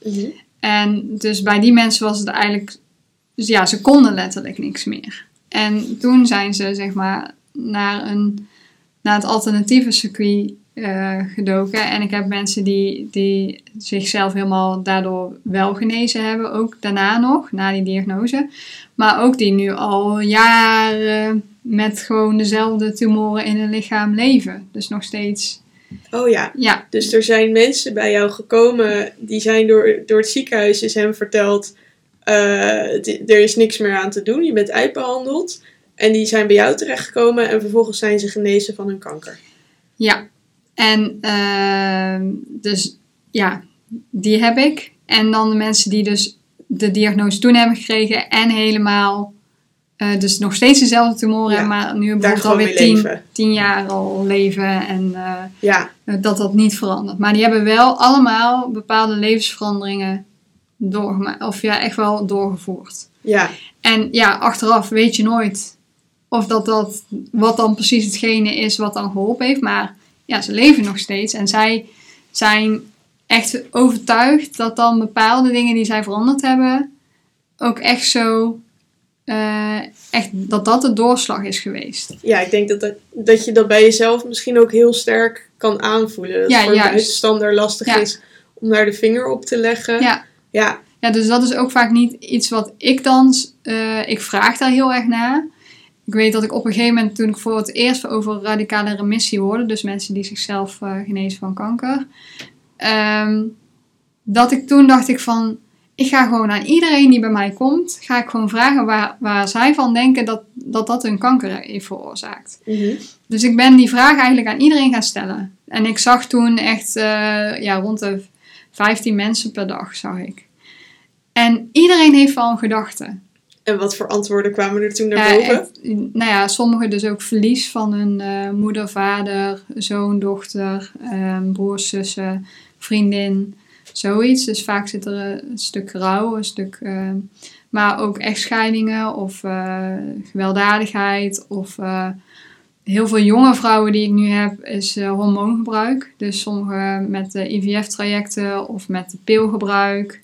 En dus bij die mensen was het eigenlijk, dus ja, ze konden letterlijk niks meer. En toen zijn ze zeg maar naar, een, naar het alternatieve circuit eh, gedoken. En ik heb mensen die, die zichzelf helemaal daardoor wel genezen hebben, ook daarna nog, na die diagnose. Maar ook die nu al jaren met gewoon dezelfde tumoren in hun lichaam leven. Dus nog steeds, Oh ja, ja, dus er zijn mensen bij jou gekomen die zijn door, door het ziekenhuis is hem verteld: eh, het- er is niks meer aan te doen, je bent uitbehandeld. En die zijn bij jou terechtgekomen en vervolgens zijn ze genezen van hun kanker. Ja, en ehm, dus ja, die heb ik. En dan de mensen die dus de diagnose toen hebben gekregen en helemaal, eh, dus nog steeds dezelfde tumoren, Ja, hebben, maar nu bijvoorbeeld alweer tien, tien jaar al leven en eh, Ja, dat dat niet verandert. Maar die hebben wel allemaal bepaalde levensveranderingen doorgemaakt, of ja, echt wel doorgevoerd. ja, En ja, achteraf weet je nooit of dat, dat wat dan precies hetgene is wat dan geholpen heeft. Maar ja, ze leven nog steeds. En zij zijn echt overtuigd dat dan bepaalde dingen die zij veranderd hebben, ook echt zo, eh, echt, dat dat de doorslag is geweest. ja, ik denk dat, dat, dat je dat bij jezelf misschien ook heel sterk kan aanvoelen. Dat Ja, het voor juist. buitenstaander lastig Ja. is om daar de vinger op te leggen. Ja. Ja, Ja, dus dat is ook vaak niet iets wat ik dan, eh, ik vraag daar heel erg naar. Ik weet dat ik op een gegeven moment, toen ik voor het eerst over radicale remissie hoorde, dus mensen die zichzelf eh, genezen van kanker, ehm, dat ik toen dacht ik van, ik ga gewoon aan iedereen die bij mij komt, ga ik gewoon vragen waar, waar zij van denken dat, dat dat hun kanker heeft veroorzaakt. Mhm. Dus ik ben die vraag eigenlijk aan iedereen gaan stellen. En ik zag toen echt eh, ja, rond de 15 mensen per dag, zag ik. En iedereen heeft wel een gedachte. En wat voor antwoorden kwamen er toen naar Ja, boven? echt, nou ja, sommigen dus ook verlies van hun eh, moeder, vader, zoon, dochter, ehm, broers, zussen, vriendin, zoiets. Dus vaak zit er eh, een stuk rouw, een stuk, ehm, maar ook echtscheidingen of eh, gewelddadigheid of eh, heel veel jonge vrouwen die ik nu heb is eh, hormoongebruik. Dus sommigen met de IVF-trajecten of met de pilgebruik.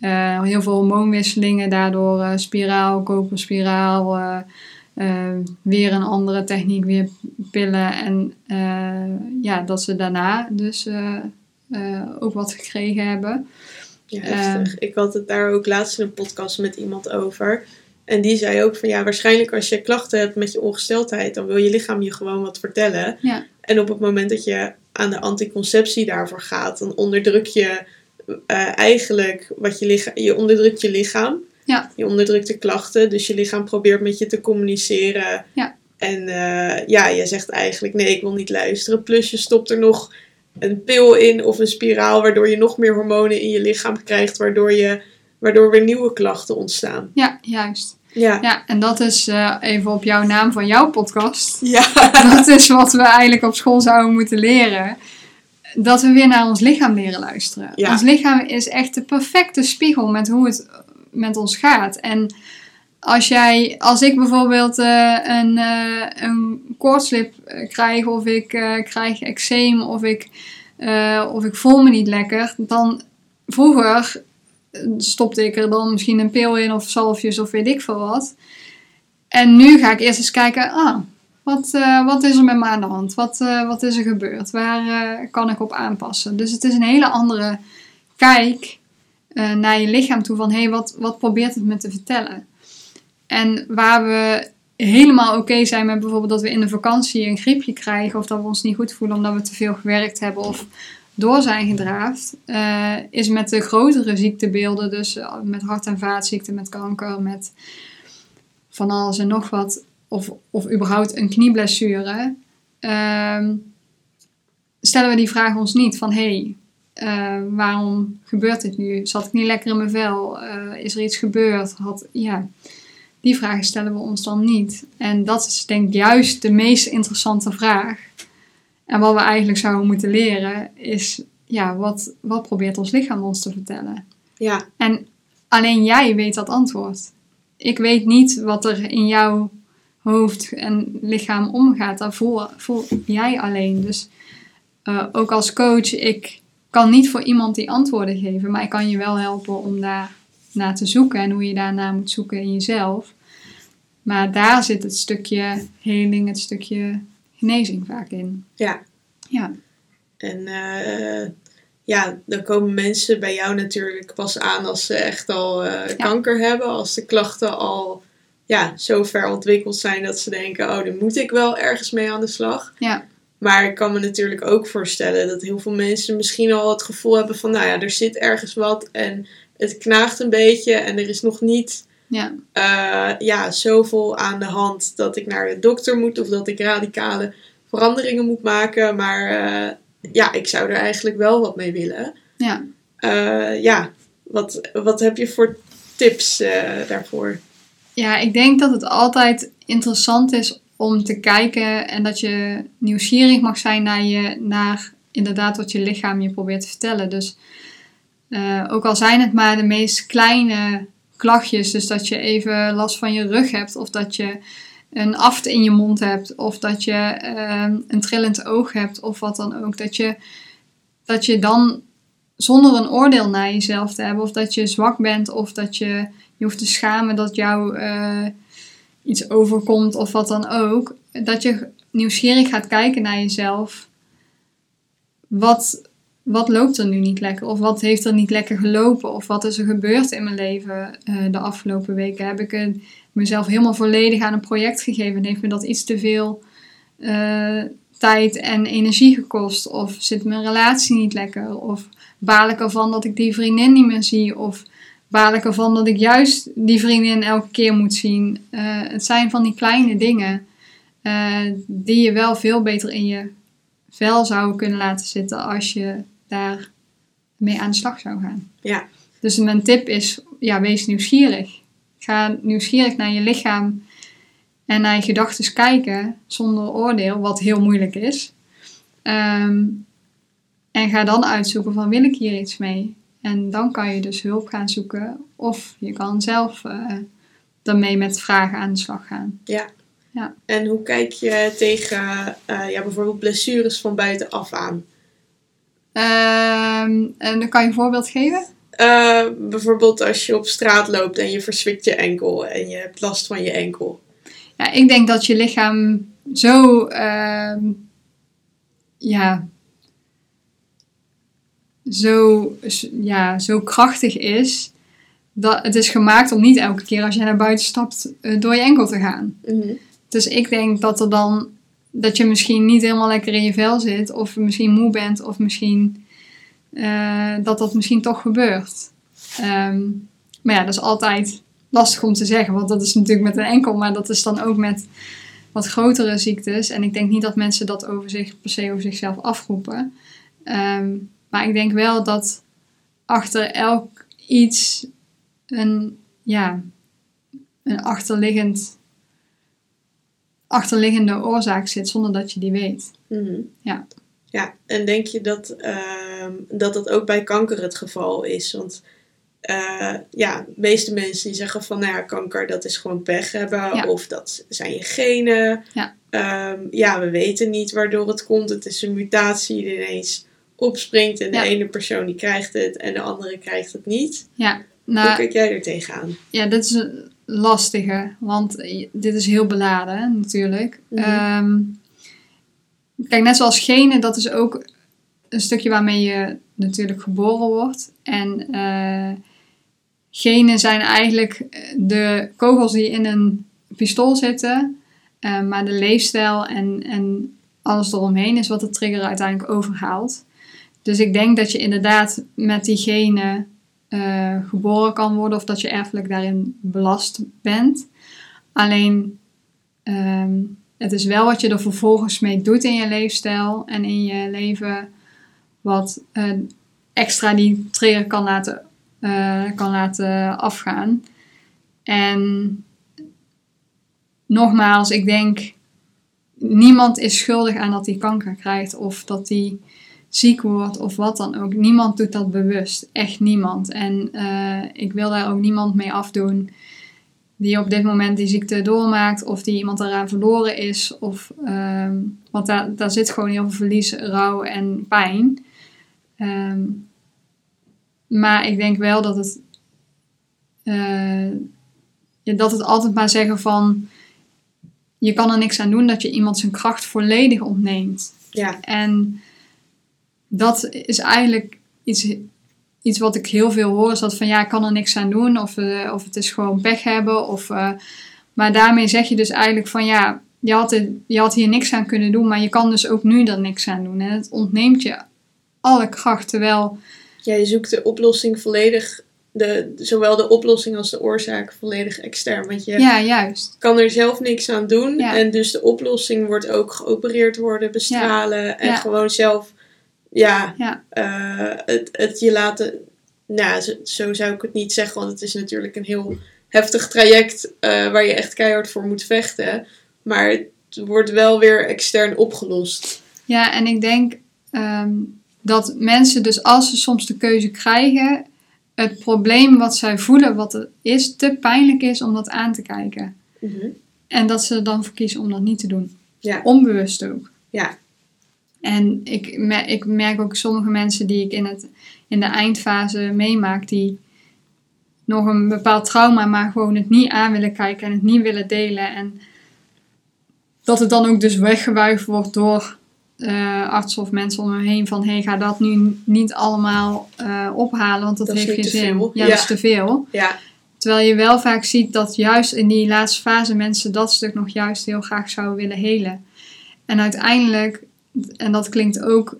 Eh, heel veel hormoonwisselingen, daardoor eh, spiraal, koperspiraal, eh, eh, weer een andere techniek, weer pillen. En eh, ja, dat ze daarna dus eh, eh, ook wat gekregen hebben. Ja, heftig. ik had het daar ook laatst in een podcast met iemand over. En die zei ook van ja, waarschijnlijk als je klachten hebt met je ongesteldheid, dan wil je lichaam je gewoon wat vertellen. Ja. En op het moment dat je aan de anticonceptie daarvoor gaat, dan onderdruk je eh, eigenlijk wat je lichaam, je onderdrukt je lichaam. Ja. Je onderdrukt de klachten, dus je lichaam probeert met je te communiceren. Ja. En eh, ja, je zegt eigenlijk nee, ik wil niet luisteren. Plus je stopt er nog een pil in of een spiraal, waardoor je nog meer hormonen in je lichaam krijgt, waardoor, je, waardoor weer nieuwe klachten ontstaan. Ja, juist. Ja. Ja, en dat is eh, even op jouw naam van jouw podcast. Ja. (laughs) dat is wat we eigenlijk op school zouden moeten leren. Dat we weer naar ons lichaam leren luisteren. Ja. Ons lichaam is echt de perfecte spiegel met hoe het met ons gaat. En als jij, als ik bijvoorbeeld eh, een, eh een koortslip eh, krijg, of ik krijg eczeem, of ik, of ik voel me niet lekker, dan vroeger stopte ik er dan misschien een pil in of zalfjes of weet ik veel wat. En nu ga ik eerst eens kijken, ah, wat, wat is er met me aan de hand? Wat, wat is er gebeurd? Waar kan ik op aanpassen? Dus het is een hele andere kijk naar je lichaam toe van, hé, hey, wat, wat probeert het me te vertellen? En waar we helemaal oké zijn met bijvoorbeeld dat we in de vakantie een griepje krijgen of dat we ons niet goed voelen omdat we te veel gewerkt hebben of door zijn gedraafd, eh, is met de grotere ziektebeelden, dus eh, met hart- en vaatziekten, met kanker, met van alles en nog wat, of, of überhaupt een knieblessure, ehm, stellen we die vraag ons niet van hey, eh, waarom gebeurt dit nu? Zat ik niet lekker in mijn vel? Is er iets gebeurd? Had, ja, die vragen stellen we ons dan niet. En dat is denk ik juist de meest interessante vraag. En wat we eigenlijk zouden moeten leren is, ja, wat, wat probeert ons lichaam ons te vertellen? Ja. En alleen jij weet dat antwoord. Ik weet niet wat er in jouw hoofd en lichaam omgaat. Dat voel, voel jij alleen. Dus uh, ook als coach, ik kan niet voor iemand die antwoorden geven, maar ik kan je wel helpen om daar naar te zoeken en hoe je daarna moet zoeken in jezelf. Maar daar zit het stukje heling, het stukje genezing vaak in. Ja. Ja. En uh, ja, dan komen mensen bij jou natuurlijk pas aan als ze echt al uh, ja. kanker hebben. Als de klachten al ja, zo ver ontwikkeld zijn dat ze denken, oh, dan moet ik wel ergens mee aan de slag. Ja. Maar ik kan me natuurlijk ook voorstellen dat heel veel mensen misschien al het gevoel hebben van, nou ja, er zit ergens wat en het knaagt een beetje en er is nog niet Ja. eh, ja, zoveel aan de hand dat ik naar de dokter moet of dat ik radicale veranderingen moet maken. Maar eh, ja, ik zou er eigenlijk wel wat mee willen. Ja. Eh, ja, wat, wat heb je voor tips daarvoor? Ja, ik denk dat het altijd interessant is om te kijken en dat je nieuwsgierig mag zijn naar, je, naar inderdaad wat je lichaam je probeert te vertellen. Dus eh, ook al zijn het maar de meest kleine klachtjes, dus dat je even last van je rug hebt of dat je een aft in je mond hebt of dat je ehm, een trillend oog hebt of wat dan ook, dat je, dat je dan zonder een oordeel naar jezelf te hebben of dat je zwak bent of dat je je hoeft te schamen dat jou eh, iets overkomt of wat dan ook. Dat je nieuwsgierig gaat kijken naar jezelf. Wat, wat loopt er nu niet lekker? Of wat heeft er niet lekker gelopen? Of wat is er gebeurd in mijn leven eh, de afgelopen weken? Heb ik het mezelf helemaal volledig aan een project gegeven? En heeft me dat iets te veel eh, tijd en energie gekost? Of zit mijn relatie niet lekker? Of baal ik ervan dat ik die vriendin niet meer zie? Of baal ik ervan dat ik juist die vriendin elke keer moet zien. Eh, het zijn van die kleine dingen die je wel veel beter in je vel zou kunnen laten zitten als je daar mee aan de slag zou gaan. Ja. Dus mijn tip is, ja, wees nieuwsgierig. Ga nieuwsgierig naar je lichaam en naar je gedachten kijken zonder oordeel, wat heel moeilijk is. Ehm, en ga dan uitzoeken van wil ik hier iets mee? En dan kan je dus hulp gaan zoeken. Of je kan zelf uh, daarmee met vragen aan de slag gaan. En hoe kijk je tegen eh, ja, bijvoorbeeld blessures van buitenaf aan? Ehm, en dan kan je een voorbeeld geven? Eh, bijvoorbeeld als je op straat loopt en je verswikt je enkel en je hebt last van je enkel. Ja, ik denk dat je lichaam zo, ehm, ja, zo, ja, zo krachtig is. Dat het is gemaakt om niet elke keer als je naar buiten stapt eh, door je enkel te gaan. Dus ik denk dat er dan dat je misschien niet helemaal lekker in je vel zit, of misschien moe bent, of misschien eh, dat dat misschien toch gebeurt. Ehm, maar ja, dat is altijd lastig om te zeggen, want dat is natuurlijk met een enkel, maar dat is dan ook met wat grotere ziektes. En ik denk niet dat mensen dat over zich, per se over zichzelf afroepen. Ehm, maar ik denk wel dat achter elk iets een, ja, een achterliggend achterliggende oorzaak zit zonder dat je die weet. Mhm. Ja. Ja, en denk je dat, ehm, dat dat ook bij kanker het geval is? Want eh, ja, de meeste mensen die zeggen van, nou ja, kanker dat is gewoon pech hebben. Ja. Of dat zijn je genen. Ja. Ehm, ja, we weten niet waardoor het komt. Het is een mutatie die ineens opspringt. En Ja. de ene persoon die krijgt het en de andere krijgt het niet. Ja, Hoe nou, kijk jij er tegenaan? ja, dit is een lastige, want dit is heel beladen natuurlijk. Mhm. Ehm, kijk, net zoals genen, dat is ook een stukje waarmee je natuurlijk geboren wordt. En eh, genen zijn eigenlijk de kogels die in een pistool zitten, eh, maar de leefstijl en, en alles eromheen is wat de trigger uiteindelijk overhaalt. Dus ik denk dat je inderdaad met die genen eh, geboren kan worden of dat je erfelijk daarin belast bent. Alleen ehm, het is wel wat je er vervolgens mee doet in je leefstijl en in je leven, wat eh, extra die trigger kan laten, eh, kan laten afgaan. En nogmaals, ik denk, niemand is schuldig aan dat hij kanker krijgt of dat hij ziek wordt of wat dan ook. Niemand doet dat bewust. Echt niemand. En eh, ik wil daar ook niemand mee afdoen die op dit moment die ziekte doormaakt of die iemand eraan verloren is. Of, ehm, want daar, daar zit gewoon heel veel verlies, rouw en pijn. Ehm, maar ik denk wel dat het, eh, ja, dat het altijd maar zeggen van je kan er niks aan doen dat je iemand zijn kracht volledig ontneemt. Ja, En dat is eigenlijk iets, iets wat ik heel veel hoor. Is dat van ja, ik kan er niks aan doen. Of, eh, of het is gewoon pech hebben. Of, eh, maar daarmee zeg je dus eigenlijk van ja, je had, het, je had hier niks aan kunnen doen. Maar je kan dus ook nu er niks aan doen. En het ontneemt je alle kracht. Terwijl, ja je zoekt de oplossing volledig de, zowel de oplossing als de oorzaak volledig extern. Want je Ja, juist. kan er zelf niks aan doen. Ja. En dus de oplossing wordt ook geopereerd worden, bestralen. En gewoon zelf, ja, Ja. eh, het, het je laten... Nou, zo, zo zou ik het niet zeggen, want het is natuurlijk een heel heftig traject eh, waar je echt keihard voor moet vechten. Maar het wordt wel weer extern opgelost. Ja, en ik denk ehm, dat mensen dus als ze soms de keuze krijgen, het probleem wat zij voelen, wat het is, te pijnlijk is om dat aan te kijken. En dat ze er dan voor kiezen om dat niet te doen. Ja. Onbewust ook. Ja. En ik, ik merk ook sommige mensen die ik in, het, in de eindfase meemaak, die nog een bepaald trauma, maar gewoon het niet aan willen kijken en het niet willen delen. En dat het dan ook dus weggewuifd wordt door eh, artsen of mensen om hem heen van hey, ga dat nu niet allemaal eh, ophalen, want dat, heeft geen zin. Ja, Ja. dat is te veel. Ja, Terwijl je wel vaak ziet dat juist in die laatste fase mensen dat stuk nog juist heel graag zouden willen helen. En uiteindelijk, en dat klinkt ook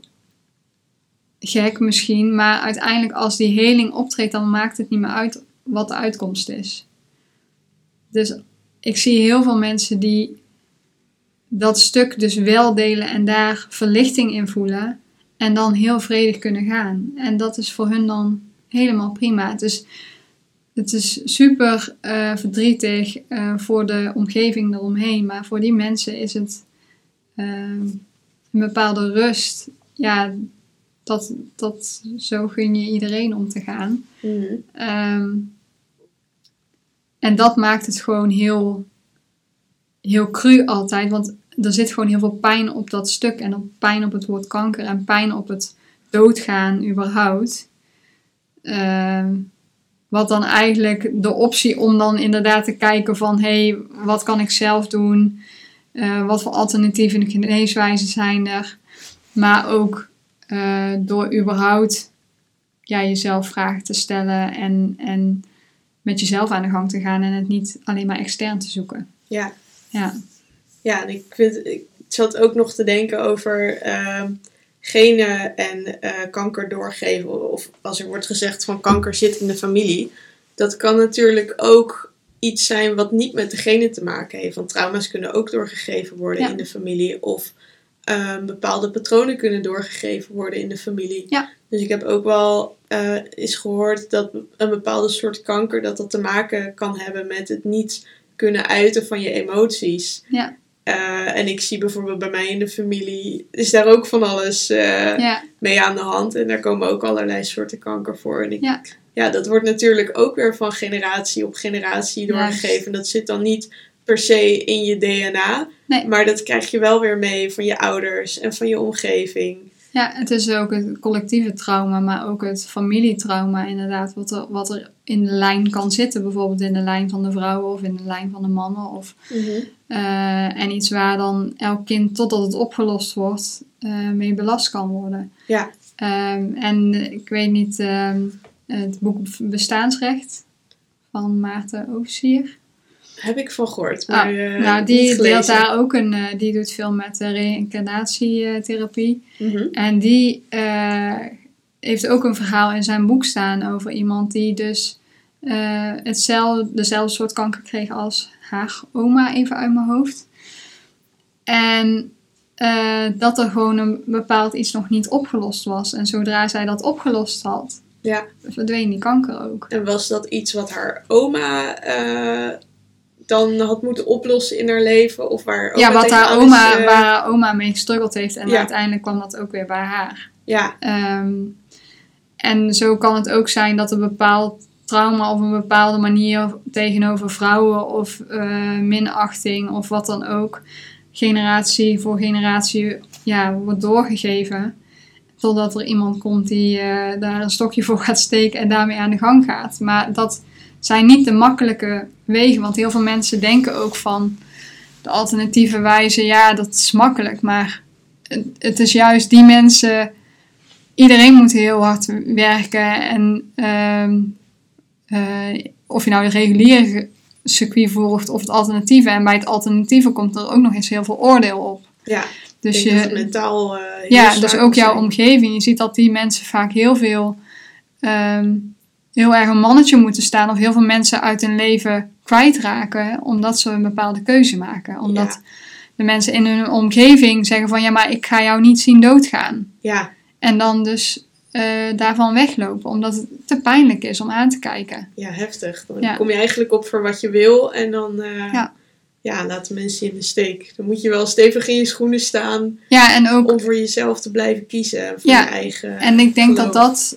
gek misschien, maar uiteindelijk als die heling optreedt, dan maakt het niet meer uit wat de uitkomst is. Dus ik zie heel veel mensen die dat stuk dus wel delen en daar verlichting in voelen en dan heel vredig kunnen gaan. En dat is voor hun dan helemaal prima. Dus het is super eh, verdrietig eh, voor de omgeving eromheen, maar voor die mensen is het ehm, een bepaalde rust. Ja, dat, dat zo gun je iedereen om te gaan. Mhm. Ehm, en dat maakt het gewoon heel, heel cru altijd, want er zit gewoon heel veel pijn op dat stuk en op pijn op het woord kanker en pijn op het doodgaan überhaupt. Ehm, wat dan eigenlijk de optie om dan inderdaad te kijken van hé, hey, wat kan ik zelf doen? Eh, wat voor alternatieve geneeswijzen zijn er? Maar ook eh, door überhaupt ja, jezelf vragen te stellen en, en met jezelf aan de gang te gaan en het niet alleen maar extern te zoeken. ja. Ja, Ja, ik, vind, ik zat ook nog te denken over ehm, genen en eh, kanker doorgeven. Of als er wordt gezegd van kanker zit in de familie. Dat kan natuurlijk ook iets zijn wat niet met de genen te maken heeft. Want trauma's kunnen ook doorgegeven worden Ja. in de familie. Of ehm, bepaalde patronen kunnen doorgegeven worden in de familie. Ja. Dus ik heb ook wel eh eens gehoord dat een bepaalde soort kanker dat dat te maken kan hebben met het niet kunnen uiten van je emoties. Ja. Eh, en ik zie bijvoorbeeld bij mij in de familie is daar ook van alles eh, ja, mee aan de hand. En daar komen ook allerlei soorten kanker voor. En ik, Ja. Ja, dat wordt natuurlijk ook weer van generatie op generatie doorgegeven. Dat zit dan niet per se in je DNA. Nee. Maar dat krijg je wel weer mee van je ouders en van je omgeving. ja, het is ook het collectieve trauma, maar ook het familietrauma inderdaad. Wat er, wat er in de lijn kan zitten. Bijvoorbeeld in de lijn van de vrouwen of in de lijn van de mannen. Of, eh, en iets waar dan elk kind totdat het opgelost wordt eh, mee belast kan worden. Ja. Ehm, en ik weet niet, ehm, het boek Bestaansrecht van Maarten Oversier. Heb ik van gehoord. Ah, Maar, eh, nou, die deelt daar ook een, eh, die doet veel met uh, reïncarnatietherapie. En die heeft ook een verhaal in zijn boek staan over iemand die dus hetzelfde, dezelfde soort kanker kreeg als haar oma, even uit mijn hoofd. En dat er gewoon een bepaald iets nog niet opgelost was. En zodra zij dat opgelost had, Ja. verdween die kanker ook. En was dat iets wat haar oma eh, dan had moeten oplossen in haar leven? Of waar ja, wat haar oma, is, eh, waar haar oma mee gestruggeld heeft. En Ja. uiteindelijk kwam dat ook weer bij haar. Ja, Ehm, en zo kan het ook zijn dat een bepaald trauma of een bepaalde manier tegenover vrouwen of eh, minachting of wat dan ook, generatie voor generatie ja, wordt doorgegeven. Totdat er iemand komt die eh, daar een stokje voor gaat steken en daarmee aan de gang gaat. Maar dat zijn niet de makkelijke wegen, want heel veel mensen denken ook van de alternatieve wijze, ja, dat is makkelijk. Maar het, is juist die mensen iedereen moet heel hard werken. En ehm, eh, of je nou de reguliere circuit volgt of het alternatieve. En bij het alternatieve komt er ook nog eens heel veel oordeel op. ja. Dus dat je, mentaal eh, ja, dus ook jouw zijn. omgeving. Je ziet dat die mensen vaak heel veel ehm, heel erg een mannetje moeten staan of heel veel mensen uit hun leven kwijtraken omdat ze een bepaalde keuze maken. Omdat Ja. de mensen in hun omgeving zeggen van ja, maar ik ga jou niet zien doodgaan. Ja, En dan dus eh, daarvan weglopen omdat het te pijnlijk is om aan te kijken. ja, heftig. Dan Ja. kom je eigenlijk op voor wat je wil en dan eh, Ja. Ja. laten mensen je in de steek. Dan moet je wel stevig in je schoenen staan Ja, en ook om voor jezelf te blijven kiezen. Voor Ja. je eigen En ik denk dat geloof. dat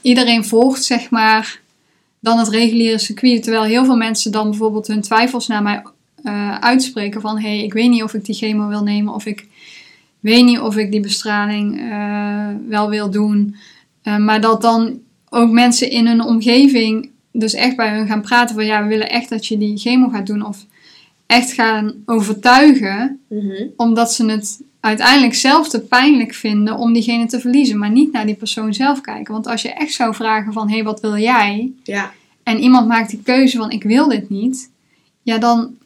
iedereen volgt, zeg maar, dan het reguliere circuit. Terwijl heel veel mensen dan bijvoorbeeld hun twijfels naar mij eh, uitspreken van... hé, hey, ik weet niet of ik die chemo wil nemen of ik weet niet of ik die bestraling eh, wel wil doen. Eh, maar dat dan ook mensen in hun omgeving dus echt bij hun gaan praten van... ja, we willen echt dat je die chemo gaat doen of echt gaan overtuigen Mhm. omdat ze het uiteindelijk zelf te pijnlijk vinden om diegene te verliezen, maar niet naar die persoon zelf kijken. Want als je echt zou vragen van, hé, hey, wat wil jij? Ja, En iemand maakt die keuze van, ik wil dit niet. Ja, dan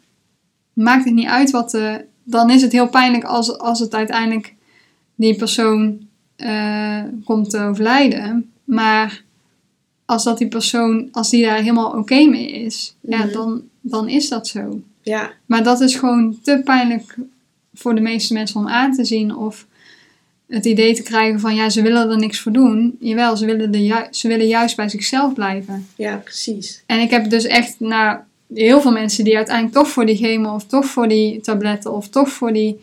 maakt het niet uit wat de... Dan is het heel pijnlijk als, als het uiteindelijk die persoon eh, komt te overlijden. Maar als dat die persoon, als die daar helemaal oké mee is, ja, Mhm. dan, dan is dat zo. Ja, Maar dat is gewoon te pijnlijk voor de meeste mensen om aan te zien. Of het idee te krijgen van ja, ze willen er niks voor doen. Jawel, ze willen, de ju- ze willen juist bij zichzelf blijven. ja, precies. En ik heb dus echt nou, heel veel mensen die uiteindelijk toch voor die chemo of toch voor die tabletten of toch voor die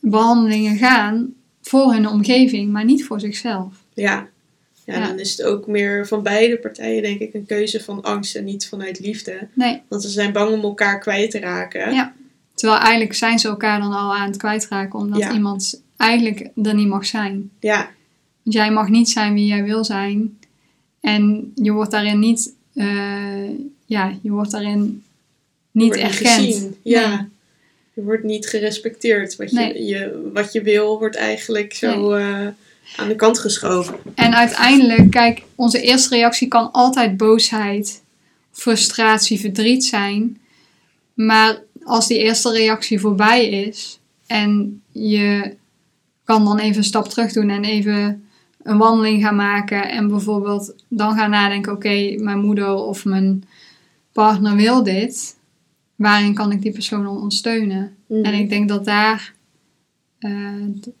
behandelingen gaan. Voor hun omgeving, maar niet voor zichzelf. Ja. Ja, Ja. dan is het ook meer van beide partijen, denk ik, een keuze van angst en niet vanuit liefde. Nee, Want ze zijn bang om elkaar kwijt te raken. Ja. terwijl eigenlijk zijn ze elkaar dan al aan het kwijtraken. Omdat Ja. iemand eigenlijk er niet mag zijn. Ja, Want jij mag niet zijn wie jij wil zijn. En je wordt daarin niet, eh, ja, je wordt daarin niet wordt erkend. gezien. Ja. Nee. Je wordt niet gerespecteerd. Wat je, Nee. je, wat je wil, wordt eigenlijk zo eh, aan de kant geschoven. En uiteindelijk, kijk, onze eerste reactie kan altijd boosheid, frustratie, verdriet zijn. Maar als die eerste reactie voorbij is en je kan dan even een stap terug doen en even een wandeling gaan maken en bijvoorbeeld dan gaan nadenken, oké, mijn moeder of mijn partner wil dit. Waarin kan ik die persoon ondersteunen? Mhm. En ik denk dat daar, eh,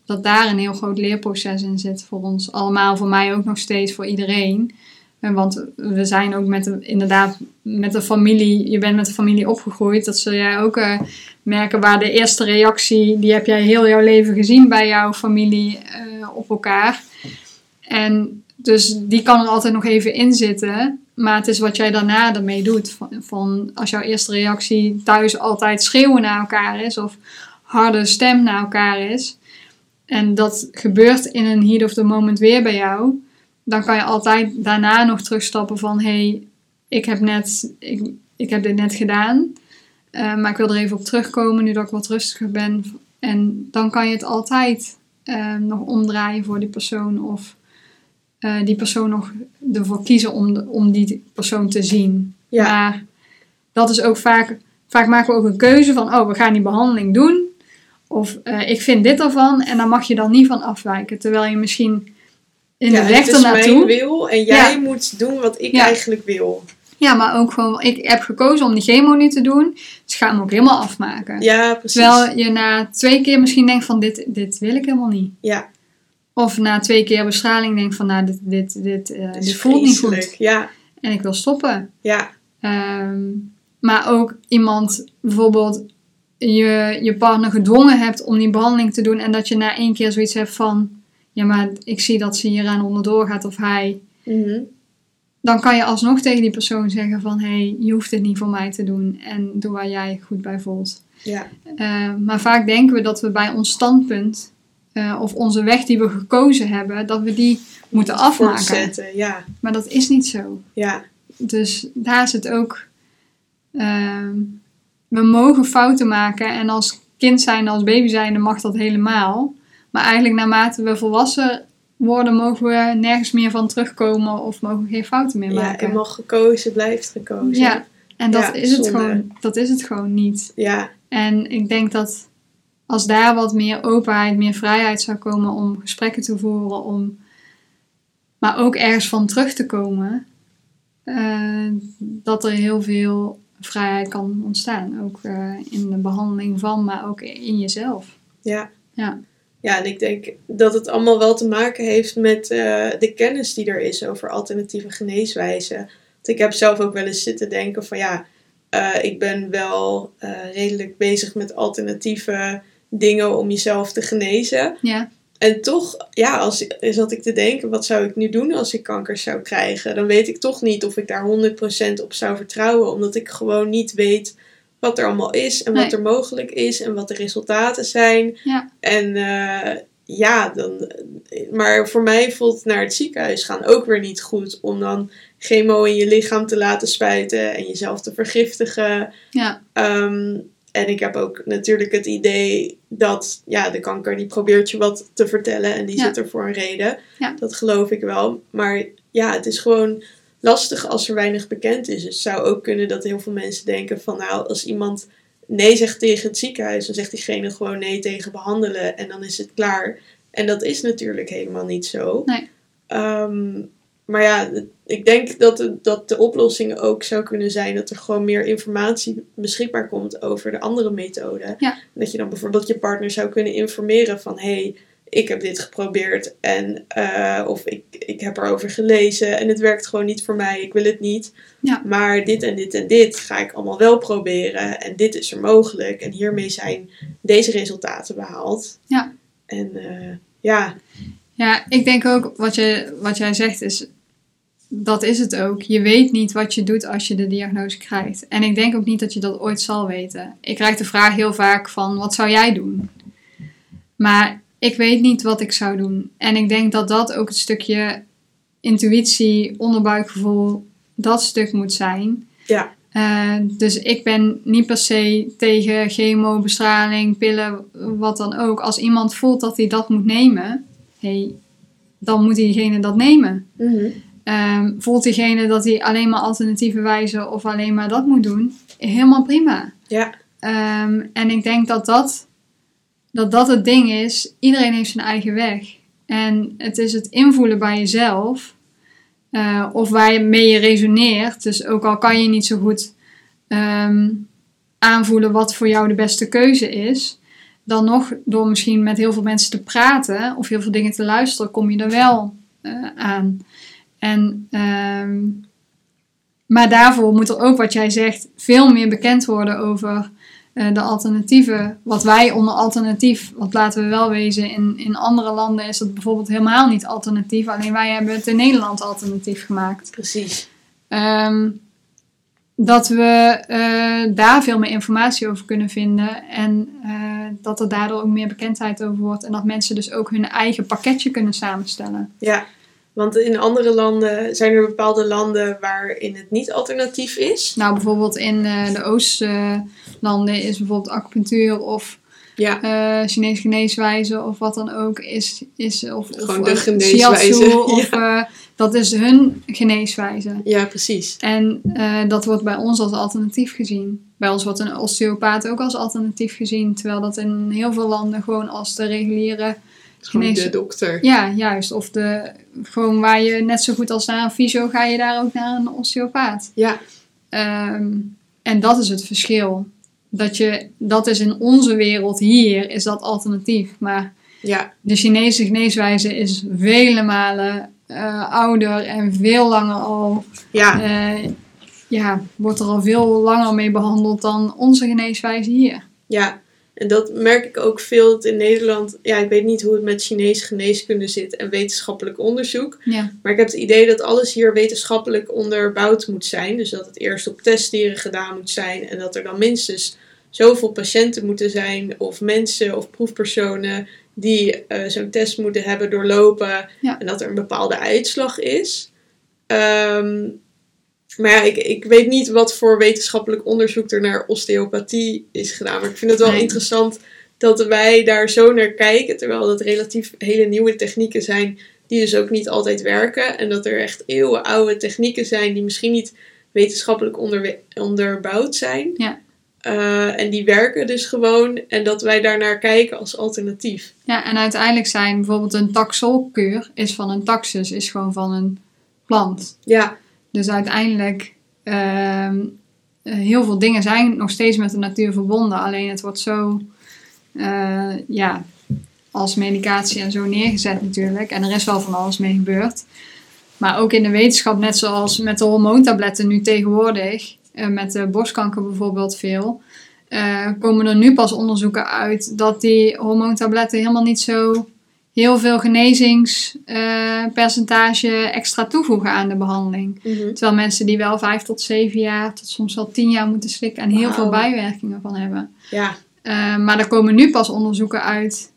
dat daar een heel groot leerproces in zit voor ons allemaal, voor mij ook nog steeds, voor iedereen. Eh, want we zijn ook met de, inderdaad met de familie, je bent met de familie opgegroeid, dat zul jij ook eh, merken waar de eerste reactie, die heb jij heel jouw leven gezien bij jouw familie op elkaar. En dus die kan er altijd nog even in zitten. Maar het is wat jij daarna ermee doet. Van, van als jouw eerste reactie thuis altijd schreeuwen naar elkaar is. Of harde stem naar elkaar is. En dat gebeurt in een heat of the moment weer bij jou. Dan kan je altijd daarna nog terugstappen van... Hé, hey, ik, heb net, ik, ik heb dit net gedaan. eh, maar ik wil er even op terugkomen nu dat ik wat rustiger ben. En dan kan je het altijd eh, nog omdraaien voor die persoon. Of eh, die persoon nog ervoor kiezen om, de- om die persoon te zien. Ja. Maar dat is ook vaak, vaak maken we ook een keuze van, oh, we gaan die behandeling doen. Of eh, ik vind dit ervan en daar mag je dan niet van afwijken. Terwijl je misschien in ja, de weg ernaartoe... wil en jij Ja. moet doen wat ik Ja. eigenlijk wil. Ja, maar ook gewoon, ik heb gekozen om die chemo nu te doen. Dus ik ga hem ook helemaal afmaken. Ja, precies. Terwijl je na twee keer misschien denkt van, dit, dit wil ik helemaal niet. ja, Of na twee keer bestraling denkt van, nou, dit, dit, dit, het dit voelt niet goed. Ja, En ik wil stoppen. ja, Ehm, maar ook iemand bijvoorbeeld je, je partner gedwongen hebt om die behandeling te doen en dat je na één keer zoiets hebt van ja maar ik zie dat ze hieraan onderdoor gaat of hij. Mhm. dan kan je alsnog tegen die persoon zeggen van hé hey, je hoeft het niet voor mij te doen en doe waar jij goed bij voelt. Ja, Eh, maar vaak denken we dat we bij ons standpunt eh, of onze weg die we gekozen hebben dat we die moeten afmaken. Voortzetten, ja, maar dat is niet zo. Ja, dus daar zit ook. ehm, we mogen fouten maken en als kind zijn, als baby zijn, mag dat helemaal. Maar eigenlijk naarmate we volwassen worden, mogen we nergens meer van terugkomen of mogen we geen fouten meer ja. maken. Eenmaal gekozen blijft gekozen. Ja, en dat, Ja, is het gewoon, dat is het gewoon niet. ja, En ik denk dat als daar wat meer openheid, meer vrijheid zou komen om gesprekken te voeren, om, maar ook ergens van terug te komen, eh, dat er heel veel vrijheid kan ontstaan. Ook eh, in de behandeling van, maar ook in jezelf. Ja. Ja. Ja, en ik denk dat het allemaal wel te maken heeft met eh, de kennis die er is over alternatieve geneeswijzen. Want ik heb zelf ook wel eens zitten denken van ja, eh, ik ben wel redelijk bezig met alternatieve dingen om jezelf te genezen. Ja, En toch, ja, als, zat ik te denken, wat zou ik nu doen als ik kanker zou krijgen? Dan weet ik toch niet of ik daar 100% op zou vertrouwen, omdat ik gewoon niet weet wat er allemaal is en wat er mogelijk is en wat de resultaten zijn. Ja. En eh, ja, dan, maar voor mij voelt naar het ziekenhuis gaan ook weer niet goed om dan chemo in je lichaam te laten spuiten en jezelf te vergiftigen. ja, Ehm, en ik heb ook natuurlijk het idee dat ja, de kanker die probeert je wat te vertellen en die Ja. zit er voor een reden. Ja. Dat geloof ik wel. Maar ja, het is gewoon lastig als er weinig bekend is. Het zou ook kunnen dat heel veel mensen denken van nou, als iemand nee zegt tegen het ziekenhuis, dan zegt diegene gewoon nee tegen behandelen en dan is het klaar. En dat is natuurlijk helemaal niet zo. Nee. Ehm, maar ja, ik denk dat de, dat de oplossing ook zou kunnen zijn dat er gewoon meer informatie beschikbaar komt over de andere methoden. Ja. Dat je dan bijvoorbeeld je partner zou kunnen informeren van hé, hey, ik heb dit geprobeerd en eh, of ik, ik heb erover gelezen en het werkt gewoon niet voor mij, ik wil het niet. Ja. Maar dit en dit en dit ga ik allemaal wel proberen en dit is er mogelijk en hiermee zijn deze resultaten behaald. Ja. En eh, ja, Ja, ik denk ook wat, je, wat jij zegt is, dat is het ook. Je weet niet wat je doet als je de diagnose krijgt. En ik denk ook niet dat je dat ooit zal weten. Ik krijg de vraag heel vaak van, wat zou jij doen? Maar ik weet niet wat ik zou doen. En ik denk dat dat ook het stukje intuïtie, onderbuikgevoel, dat stuk moet zijn. Ja. Eh, dus ik ben niet per se tegen chemo, bestraling, pillen, wat dan ook. Als iemand voelt dat hij dat moet nemen, hey, dan moet diegene dat nemen. Mhm. Ehm, voelt diegene dat hij alleen maar alternatieve wijzen of alleen maar dat moet doen, helemaal prima. ja, Ehm, en ik denk dat dat, dat dat het ding is. Iedereen heeft zijn eigen weg. En het is het invoelen bij jezelf. eh, of waarmee je resoneert. Dus ook al kan je niet zo goed ehm, aanvoelen wat voor jou de beste keuze is. Dan nog door misschien met heel veel mensen te praten of heel veel dingen te luisteren, kom je er wel eh, aan. En, ehm, maar daarvoor moet er ook, wat jij zegt, veel meer bekend worden over eh, de alternatieven. Wat wij onder alternatief, wat laten we wel wezen, in, in andere landen is dat bijvoorbeeld helemaal niet alternatief. Alleen wij hebben het in Nederland alternatief gemaakt. precies. Ehm, dat we eh, daar veel meer informatie over kunnen vinden. En eh, dat er daardoor ook meer bekendheid over wordt. En dat mensen dus ook hun eigen pakketje kunnen samenstellen. Ja, want in andere landen zijn er bepaalde landen waarin het niet alternatief is. Nou, bijvoorbeeld in eh, de Oostlanden is bijvoorbeeld acupunctuur of Ja, eh Chinese geneeswijze of wat dan ook is. is of, of, Gewoon de eh, geneeswijze, shiatsu, (laughs) Of, dat is hun geneeswijze. ja precies. En dat wordt bij ons als alternatief gezien. Bij ons wordt een osteopaat ook als alternatief gezien. Terwijl dat in heel veel landen gewoon als de reguliere... Gewoon Genees- de dokter. Ja, juist. Of de, gewoon waar je net zo goed als naar een fysio ga je daar ook naar een osteopaat. Ja, Ehm, en dat is het verschil. Dat, je, dat is in onze wereld hier, is dat alternatief. Maar ja, de Chinese geneeswijze is vele malen eh, ouder en veel langer al ja, eh, ja, wordt er al veel langer mee behandeld dan onze geneeswijze hier. ja. En dat merk ik ook veel dat in Nederland. Ja, ik weet niet hoe het met Chinese geneeskunde zit en wetenschappelijk onderzoek. Ja, Maar ik heb het idee dat alles hier wetenschappelijk onderbouwd moet zijn. Dus dat het eerst op testdieren gedaan moet zijn. En dat er dan minstens zoveel patiënten moeten zijn. Of mensen of proefpersonen die eh, zo'n test moeten hebben doorlopen. Ja. En dat er een bepaalde uitslag is. Ehm, maar ja, ik, ik weet niet wat voor wetenschappelijk onderzoek er naar osteopathie is gedaan. Maar ik vind het wel Nee. interessant dat wij daar zo naar kijken. Terwijl dat relatief hele nieuwe technieken zijn die dus ook niet altijd werken. En dat er echt eeuwenoude technieken zijn die misschien niet wetenschappelijk onderwe- onderbouwd zijn. Ja. Eh, en die werken dus gewoon. En dat wij daarnaar kijken als alternatief. ja en uiteindelijk zijn bijvoorbeeld een taxolkuur is van een taxus, is gewoon van een plant. Ja, Dus uiteindelijk, eh, heel veel dingen zijn nog steeds met de natuur verbonden. Alleen het wordt zo, eh, ja, als medicatie en zo neergezet natuurlijk. En er is wel van alles mee gebeurd. Maar ook in de wetenschap, net zoals met de hormoontabletten nu tegenwoordig, eh, met de borstkanker bijvoorbeeld veel, komen er nu pas onderzoeken uit dat die hormoontabletten helemaal niet zo heel veel genezingspercentage extra toevoegen aan de behandeling. Mhm. Terwijl mensen die wel vijf tot zeven jaar, tot soms wel tien jaar moeten slikken en heel veel bijwerkingen van hebben. Ja, Eh, maar er komen nu pas onderzoeken uit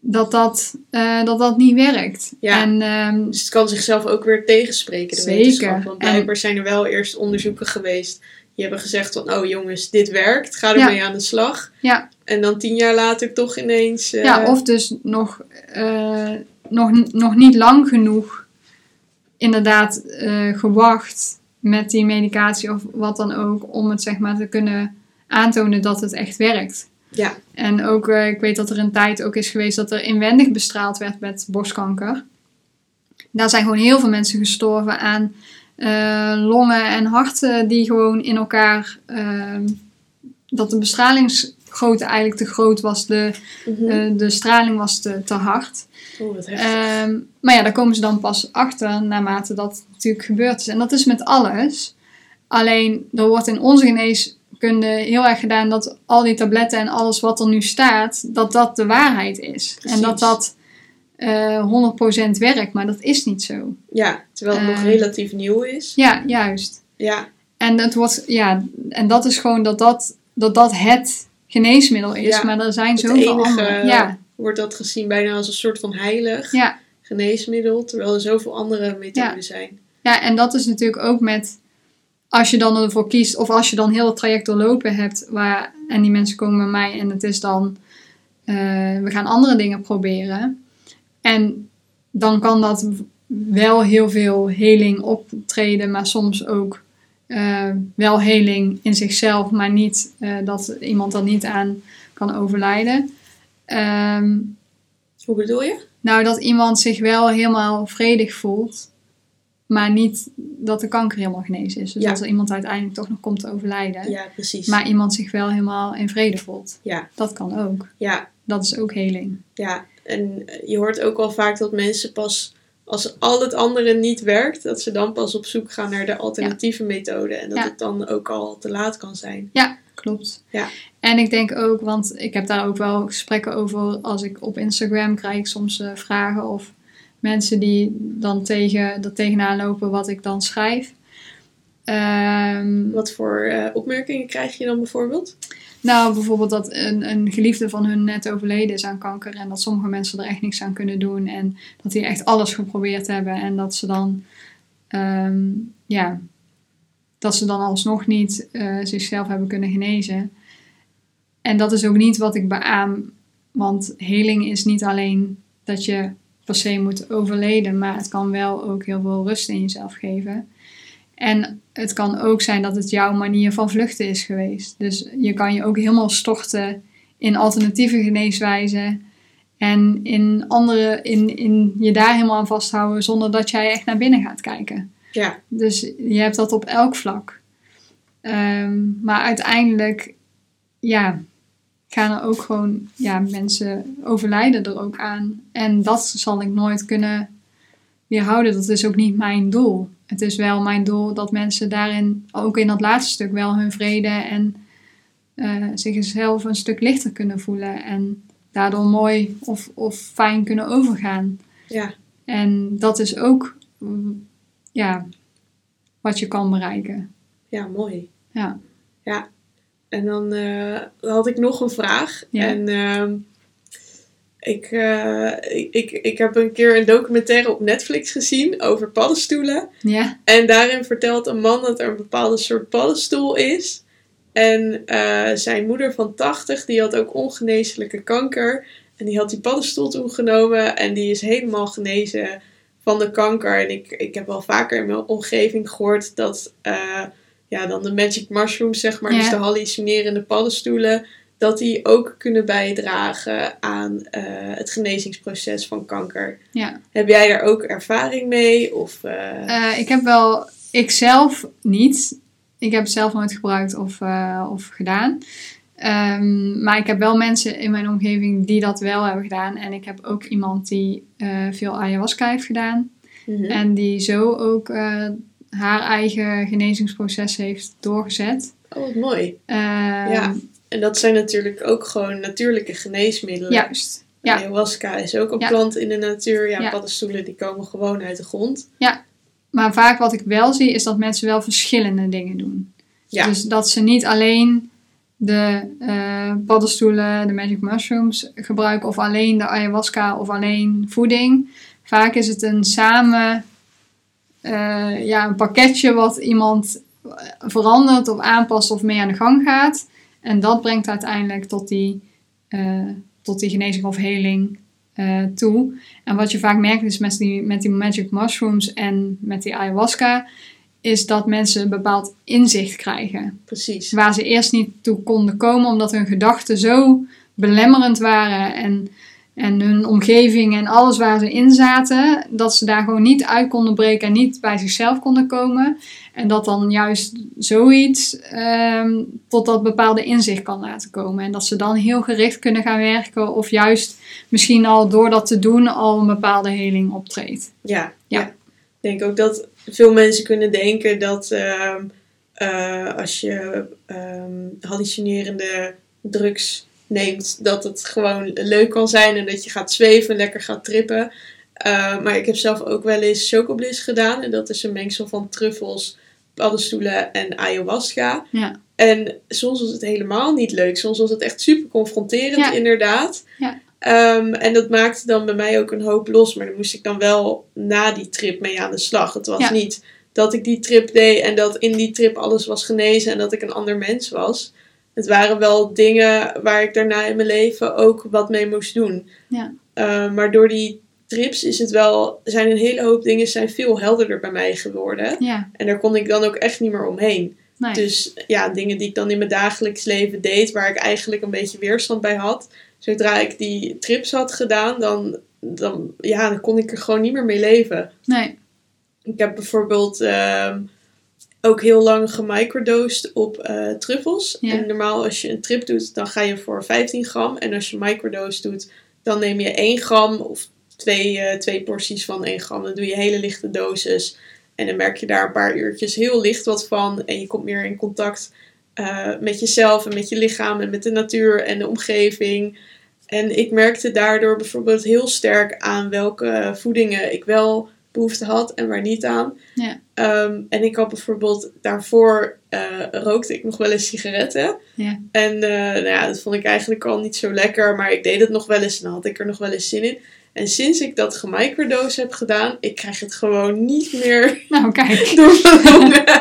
dat dat, eh, dat, dat niet werkt. Ja. En ehm, dus het kan zichzelf ook weer tegenspreken, de Zeker. wetenschap. Want En- blijkbaar zijn er wel eerst onderzoeken geweest. Die hebben gezegd van, oh jongens, dit werkt. Ga ermee aan de slag. Ja. En dan tien jaar later toch ineens... eh, ja, of dus nog, eh, nog, nog niet lang genoeg inderdaad eh, gewacht met die medicatie of wat dan ook, om het zeg maar te kunnen aantonen dat het echt werkt. Ja. En ook, eh, ik weet dat er een tijd ook is geweest dat er inwendig bestraald werd met borstkanker. Daar zijn gewoon heel veel mensen gestorven aan longen en harten die gewoon in elkaar, ehm, dat de bestralingsgrootte eigenlijk te groot was, de, Mhm. eh, de straling was te, te hard. oh, wat. Ehm, maar ja, daar komen ze dan pas achter naarmate dat natuurlijk gebeurd is. En dat is met alles. Alleen, er wordt in onze geneeskunde heel erg gedaan dat al die tabletten en alles wat er nu staat, dat dat de waarheid is. En dat dat eh 100% werkt, maar dat is niet zo. ja, terwijl het nog eh, relatief nieuw is. Ja, juist. Ja, En, het wordt, ja, en dat is gewoon dat dat, dat, dat het geneesmiddel is. Ja, maar er zijn zoveel andere. Ja, wordt dat gezien bijna als een soort van heilig ja. geneesmiddel. Terwijl er zoveel andere methoden Ja. zijn. Ja, en dat is natuurlijk ook met als je dan ervoor kiest, of als je dan heel het traject doorlopen hebt, waar, en die mensen komen bij mij en het is dan, eh, we gaan andere dingen proberen. En dan kan dat wel heel veel heling optreden, maar soms ook eh, wel heling in zichzelf, maar niet eh, dat iemand er niet aan kan overlijden. Ehm, Hoe bedoel je? nou, dat iemand zich wel helemaal vredig voelt, maar niet dat de kanker helemaal genezen is. Dus Ja. dat er iemand uiteindelijk toch nog komt te overlijden. Ja, precies. Maar iemand zich wel helemaal in vrede voelt. Ja. Dat kan ook. Ja, Dat is ook heling. ja. En je hoort ook wel vaak dat mensen pas als al het andere niet werkt, dat ze dan pas op zoek gaan naar de alternatieve methode. En dat Ja. het dan ook al te laat kan zijn. Ja, klopt. Ja. En ik denk ook, want ik heb daar ook wel gesprekken over als ik op Instagram krijg ik soms eh, vragen of mensen die dan tegen, er tegenaan lopen wat ik dan schrijf. Ehm, Wat voor eh, opmerkingen krijg je dan bijvoorbeeld? Nou, bijvoorbeeld dat een, een geliefde van hun net overleden is aan kanker en dat sommige mensen er echt niks aan kunnen doen en dat die echt alles geprobeerd hebben en dat ze dan, ehm, ja, dat ze dan alsnog niet eh, zichzelf hebben kunnen genezen. En dat is ook niet wat ik beaam, want heling is niet alleen dat je per se moet overleden, maar het kan wel ook heel veel rust in jezelf geven. En het kan ook zijn dat het jouw manier van vluchten is geweest. Dus je kan je ook helemaal storten in alternatieve geneeswijzen. En in andere, in, in je daar helemaal aan vasthouden zonder dat jij echt naar binnen gaat kijken. Ja, Dus je hebt dat op elk vlak. Ehm, maar uiteindelijk, ja, gaan er ook gewoon, ja, mensen overlijden er ook aan. En dat zal ik nooit kunnen weerhouden. Dat is ook niet mijn doel. Het is wel mijn doel dat mensen daarin, ook in dat laatste stuk, wel hun vrede en eh, zichzelf een stuk lichter kunnen voelen. En daardoor mooi of, of fijn kunnen overgaan. ja, En dat is ook ja, wat je kan bereiken. ja, mooi. Ja. Ja. En dan eh, had ik nog een vraag. Ja. En ehm, ik, eh, ik, ik, ik heb een keer een documentaire op Netflix gezien over paddenstoelen. Ja, En daarin vertelt een man dat er een bepaalde soort paddenstoel is. En eh, zijn moeder van 80, die had ook ongeneeslijke kanker. En die had die paddenstoel toen genomen. En die is helemaal genezen van de kanker. En ik, ik heb wel vaker in mijn omgeving gehoord dat eh, ja, dan de magic mushrooms, zeg maar, Ja. dus de hallucinerende paddenstoelen, dat die ook kunnen bijdragen aan eh, het genezingsproces van kanker. ja. Heb jij daar ook ervaring mee? Of, eh, Eh, ik heb wel ik zelf niet. Ik heb het zelf nooit gebruikt of, of gedaan. Ehm, maar ik heb wel mensen in mijn omgeving die dat wel hebben gedaan. En ik heb ook iemand die veel ayahuasca heeft gedaan. Mhm. En die zo ook haar eigen genezingsproces heeft doorgezet. Oh, wat mooi. Ehm, Ja. En dat zijn natuurlijk ook gewoon natuurlijke geneesmiddelen. Juist. Ja. Ayahuasca is ook een Ja. plant in de natuur. Ja, Ja. paddenstoelen die komen gewoon uit de grond. Maar vaak wat ik wel zie is dat mensen wel verschillende dingen doen. Ja. Dus dat ze niet alleen de eh, paddenstoelen, de magic mushrooms gebruiken of alleen de ayahuasca of alleen voeding. Vaak is het een samen eh, ja, een pakketje wat iemand verandert of aanpast of mee aan de gang gaat. En dat brengt uiteindelijk tot die, eh, tot die genezing of heling eh, toe. En wat je vaak merkt is met die, met die magic mushrooms en met die ayahuasca, is dat mensen een bepaald inzicht krijgen. Precies. Waar ze eerst niet toe konden komen, omdat hun gedachten zo belemmerend waren en, en hun omgeving en alles waar ze in zaten, dat ze daar gewoon niet uit konden breken en niet bij zichzelf konden komen. En dat dan juist zoiets ehm, tot dat bepaalde inzicht kan laten komen. En dat ze dan heel gericht kunnen gaan werken, of juist misschien al door dat te doen al een bepaalde heling optreedt. Ja, Ja. ja. Ik denk ook dat veel mensen kunnen denken dat ehm, eh, als je ehm, hallucinerende drugs neemt, dat het gewoon leuk kan zijn en dat je gaat zweven, lekker gaat trippen. Eh, maar ik heb zelf ook wel eens chocobliss gedaan en dat is een mengsel van truffels, paddenstoelen en ayahuasca. Ja. En soms was het helemaal niet leuk. Soms was het echt super confronterend, Ja. inderdaad. Ja. Ehm, en dat maakte dan bij mij ook een hoop los. Maar dan moest ik dan wel na die trip mee aan de slag. Het was niet dat ik die trip deed en dat in die trip alles was genezen en dat ik een ander mens was. Het waren wel dingen waar ik daarna in mijn leven ook wat mee moest doen. Ja. Ehm, maar door die trips is het wel, zijn een hele hoop dingen zijn veel helderder bij mij geworden. Ja, En daar kon ik dan ook echt niet meer omheen. nee. Dus ja, dingen die ik dan in mijn dagelijks leven deed, waar ik eigenlijk een beetje weerstand bij had. Zodra ik die trips had gedaan, dan, dan, ja, dan kon ik er gewoon niet meer mee leven. nee. Ik heb bijvoorbeeld ehm, ook heel lang gemicrodosed op eh, truffels. Ja. En normaal als je een trip doet, dan ga je voor 15 gram. En als je microdose doet, dan neem je 1 gram of twee, eh, twee porties van 1 gram. Dan doe je hele lichte dosis. En dan merk je daar een paar uurtjes heel licht wat van. En je komt meer in contact eh, met jezelf en met je lichaam en met de natuur en de omgeving. En ik merkte daardoor bijvoorbeeld heel sterk aan welke voedingen ik wel behoefte had en waar niet aan. Ja. Ehm, en ik had bijvoorbeeld daarvoor eh, rookte ik nog wel eens sigaretten. Ja. En nou ja, dat vond ik eigenlijk al niet zo lekker, maar ik deed het nog wel eens en dan had ik er nog wel eens zin in. En sinds ik dat gemicrodose heb gedaan, ik krijg het gewoon niet meer Nou, kijk. (laughs) door mijn longen. (laughs)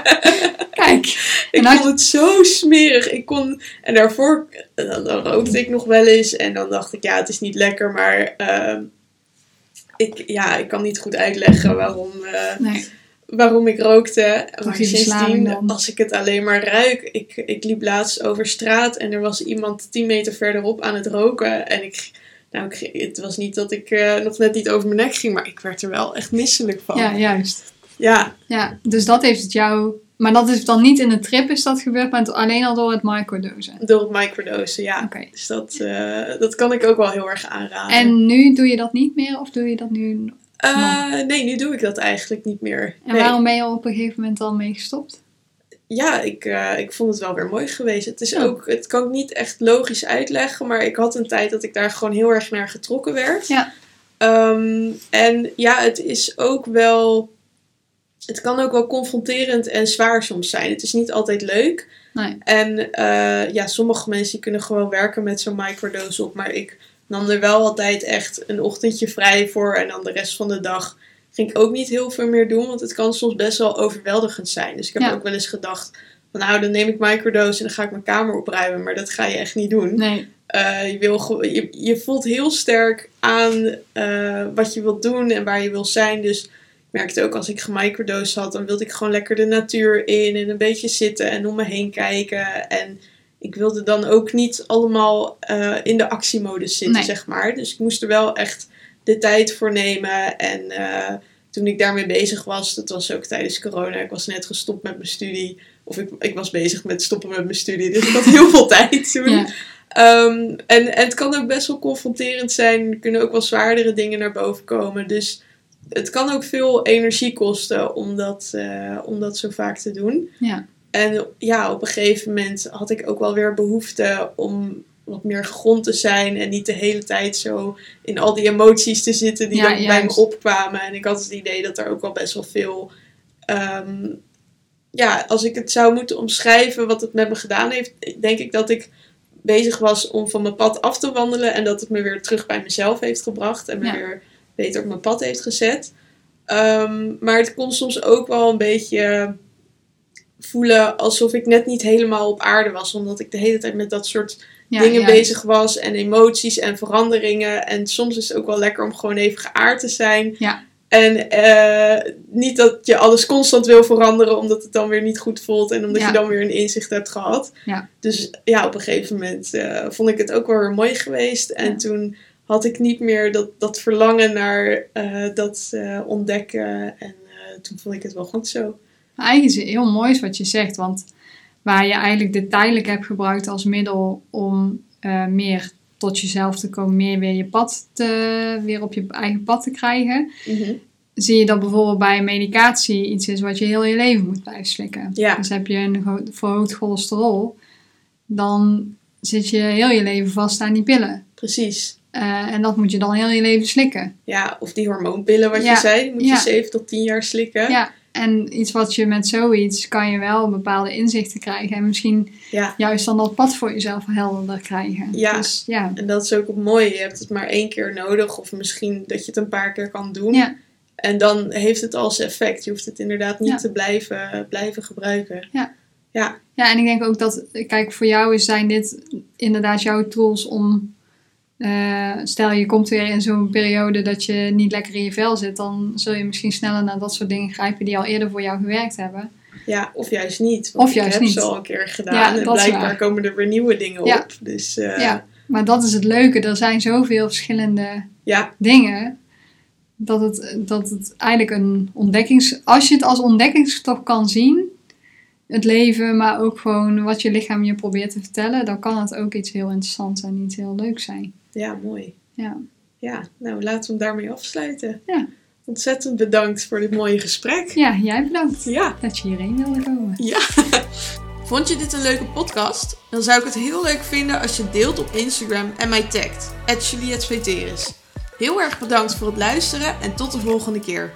Kijk. Ik vond het zo smerig. Ik kon, en daarvoor eh, dan, dan rookte ik nog wel eens. En dan dacht ik, ja, het is niet lekker. Maar ehm, ik, ja, ik kan niet goed uitleggen waarom, eh, Nee. waarom ik rookte. Maar sindsdien, als ik het alleen maar ruik. Ik, ik liep laatst over straat en er was iemand 10 meter verderop aan het roken. En ik, nou, ik, het was niet dat ik eh, nog net niet over mijn nek ging. Maar ik werd er wel echt misselijk van. Ja, juist. ja, Ja, dus dat heeft het jou... Maar dat is dan niet in de trip is dat gebeurd, maar alleen al door het microdosen. door het microdosen, ja. Dus dat, eh, dat kan ik ook wel heel erg aanraden. En nu doe je dat niet meer of doe je dat nu? Eh, nee, nu doe ik dat eigenlijk niet meer. En Nee. waarom ben je op een gegeven moment dan mee gestopt? Ja, ik, eh, ik vond het wel weer mooi geweest. Het, is ook, het kan ik niet echt logisch uitleggen, maar ik had een tijd dat ik daar gewoon heel erg naar getrokken werd. Ja. Ehm, en ja, het is ook wel. Het kan ook wel confronterend en zwaar soms zijn. Het is niet altijd leuk. Nee. En eh, ja, sommige mensen kunnen gewoon werken met zo'n microdose op. Maar ik nam er wel altijd echt een ochtendje vrij voor. En dan de rest van de dag ging ik ook niet heel veel meer doen. Want het kan soms best wel overweldigend zijn. Dus ik heb Ja. ook wel eens gedacht. Van, nou, dan neem ik microdose en dan ga ik mijn kamer opruimen. Maar dat ga je echt niet doen. Nee. Eh, je, wil, je, je voelt heel sterk aan eh, wat je wilt doen en waar je wil zijn. Dus ik merkte ook als ik gemicrodose had, dan wilde ik gewoon lekker de natuur in en een beetje zitten en om me heen kijken. En ik wilde dan ook niet allemaal eh, in de actiemodus zitten, Nee. zeg maar. Dus ik moest er wel echt de tijd voor nemen. En eh, toen ik daarmee bezig was, dat was ook tijdens corona. Ik was net gestopt met mijn studie. Of ik, ik was bezig met stoppen met mijn studie. Dus ik had heel veel tijd toen. Ja. Ehm, en, en het kan ook best wel confronterend zijn. Er kunnen ook wel zwaardere dingen naar boven komen. Dus het kan ook veel energie kosten om dat, eh, om dat zo vaak te doen. Ja. En ja, op een gegeven moment had ik ook wel weer behoefte om wat meer gegrond te zijn. En niet de hele tijd zo in al die emoties te zitten die Ja, dan bij me opkwamen. En ik had het idee dat er ook wel best wel veel. ehm, ja, als ik het zou moeten omschrijven wat het met me gedaan heeft, denk ik dat ik bezig was om van mijn pad af te wandelen. En dat het me weer terug bij mezelf heeft gebracht. En me Ja. weer beter op mijn pad heeft gezet. Ehm, maar het kon soms ook wel een beetje voelen alsof ik net niet helemaal op aarde was. Omdat ik de hele tijd met dat soort Ja, dingen juist. bezig was. En emoties en veranderingen. En soms is het ook wel lekker om gewoon even geaard te zijn. Ja. En eh, niet dat je alles constant wil veranderen, omdat het dan weer niet goed voelt. En omdat Ja. je dan weer een inzicht hebt gehad. Ja. Dus ja, op een gegeven moment eh, vond ik het ook wel weer mooi geweest. En Ja. toen had ik niet meer dat, dat verlangen naar eh, dat ontdekken. En toen vond ik het wel goed zo. Eigenlijk is het heel mooi wat je zegt, want waar je eigenlijk dit tijdelijk hebt gebruikt als middel om eh, meer tot jezelf te komen, meer weer je pad te, weer op je eigen pad te krijgen, zie je dat bijvoorbeeld bij medicatie iets is wat je heel je leven moet blijven slikken. Ja. Dus heb je een verhoogd cholesterol, dan zit je heel je leven vast aan die pillen. Precies. Eh, en dat moet je dan heel je leven slikken. Ja, of die hormoonpillen wat Ja. je zei, moet Ja. je 7 tot 10 jaar slikken. Ja, en iets wat je met zoiets kan je wel bepaalde inzichten krijgen. En misschien Ja. juist dan dat pad voor jezelf helderder krijgen. Ja. Dus ja. En dat is ook het mooie. Je hebt het maar één keer nodig. Of misschien dat je het een paar keer kan doen. Ja. En dan heeft het al zijn effect. Je hoeft het inderdaad niet Ja. te blijven, blijven gebruiken. Ja. Ja, ja, en ik denk ook dat, kijk, voor jou is- zijn dit inderdaad jouw tools om. Eh, stel je komt weer in zo'n periode dat je niet lekker in je vel zit, dan zul je misschien sneller naar dat soort dingen grijpen die al eerder voor jou gewerkt hebben. ja of juist niet. Want Of juist ik heb niet. ze al een keer gedaan. Ja, en blijkbaar komen er weer nieuwe dingen Ja. op. Dus eh, Ja. Maar dat is het leuke, er zijn zoveel verschillende ja, dingen. Dat het, dat het eigenlijk een ontdekkings... Als je het als ontdekkingstocht kan zien, het leven, maar ook gewoon wat je lichaam je probeert te vertellen, dan kan het ook iets heel interessants en iets heel leuks zijn. Ja, mooi. Ja. Ja, nou laten we hem daarmee afsluiten. Ja. Ontzettend bedankt voor dit mooie gesprek. Ja, jij bedankt Ja. dat je hierheen wilde komen. Ja. (laughs) Vond je dit een leuke podcast? Dan zou ik het heel leuk vinden als je deelt op Instagram en mij tagt. @julietveteris. Heel erg bedankt voor het luisteren en tot de volgende keer.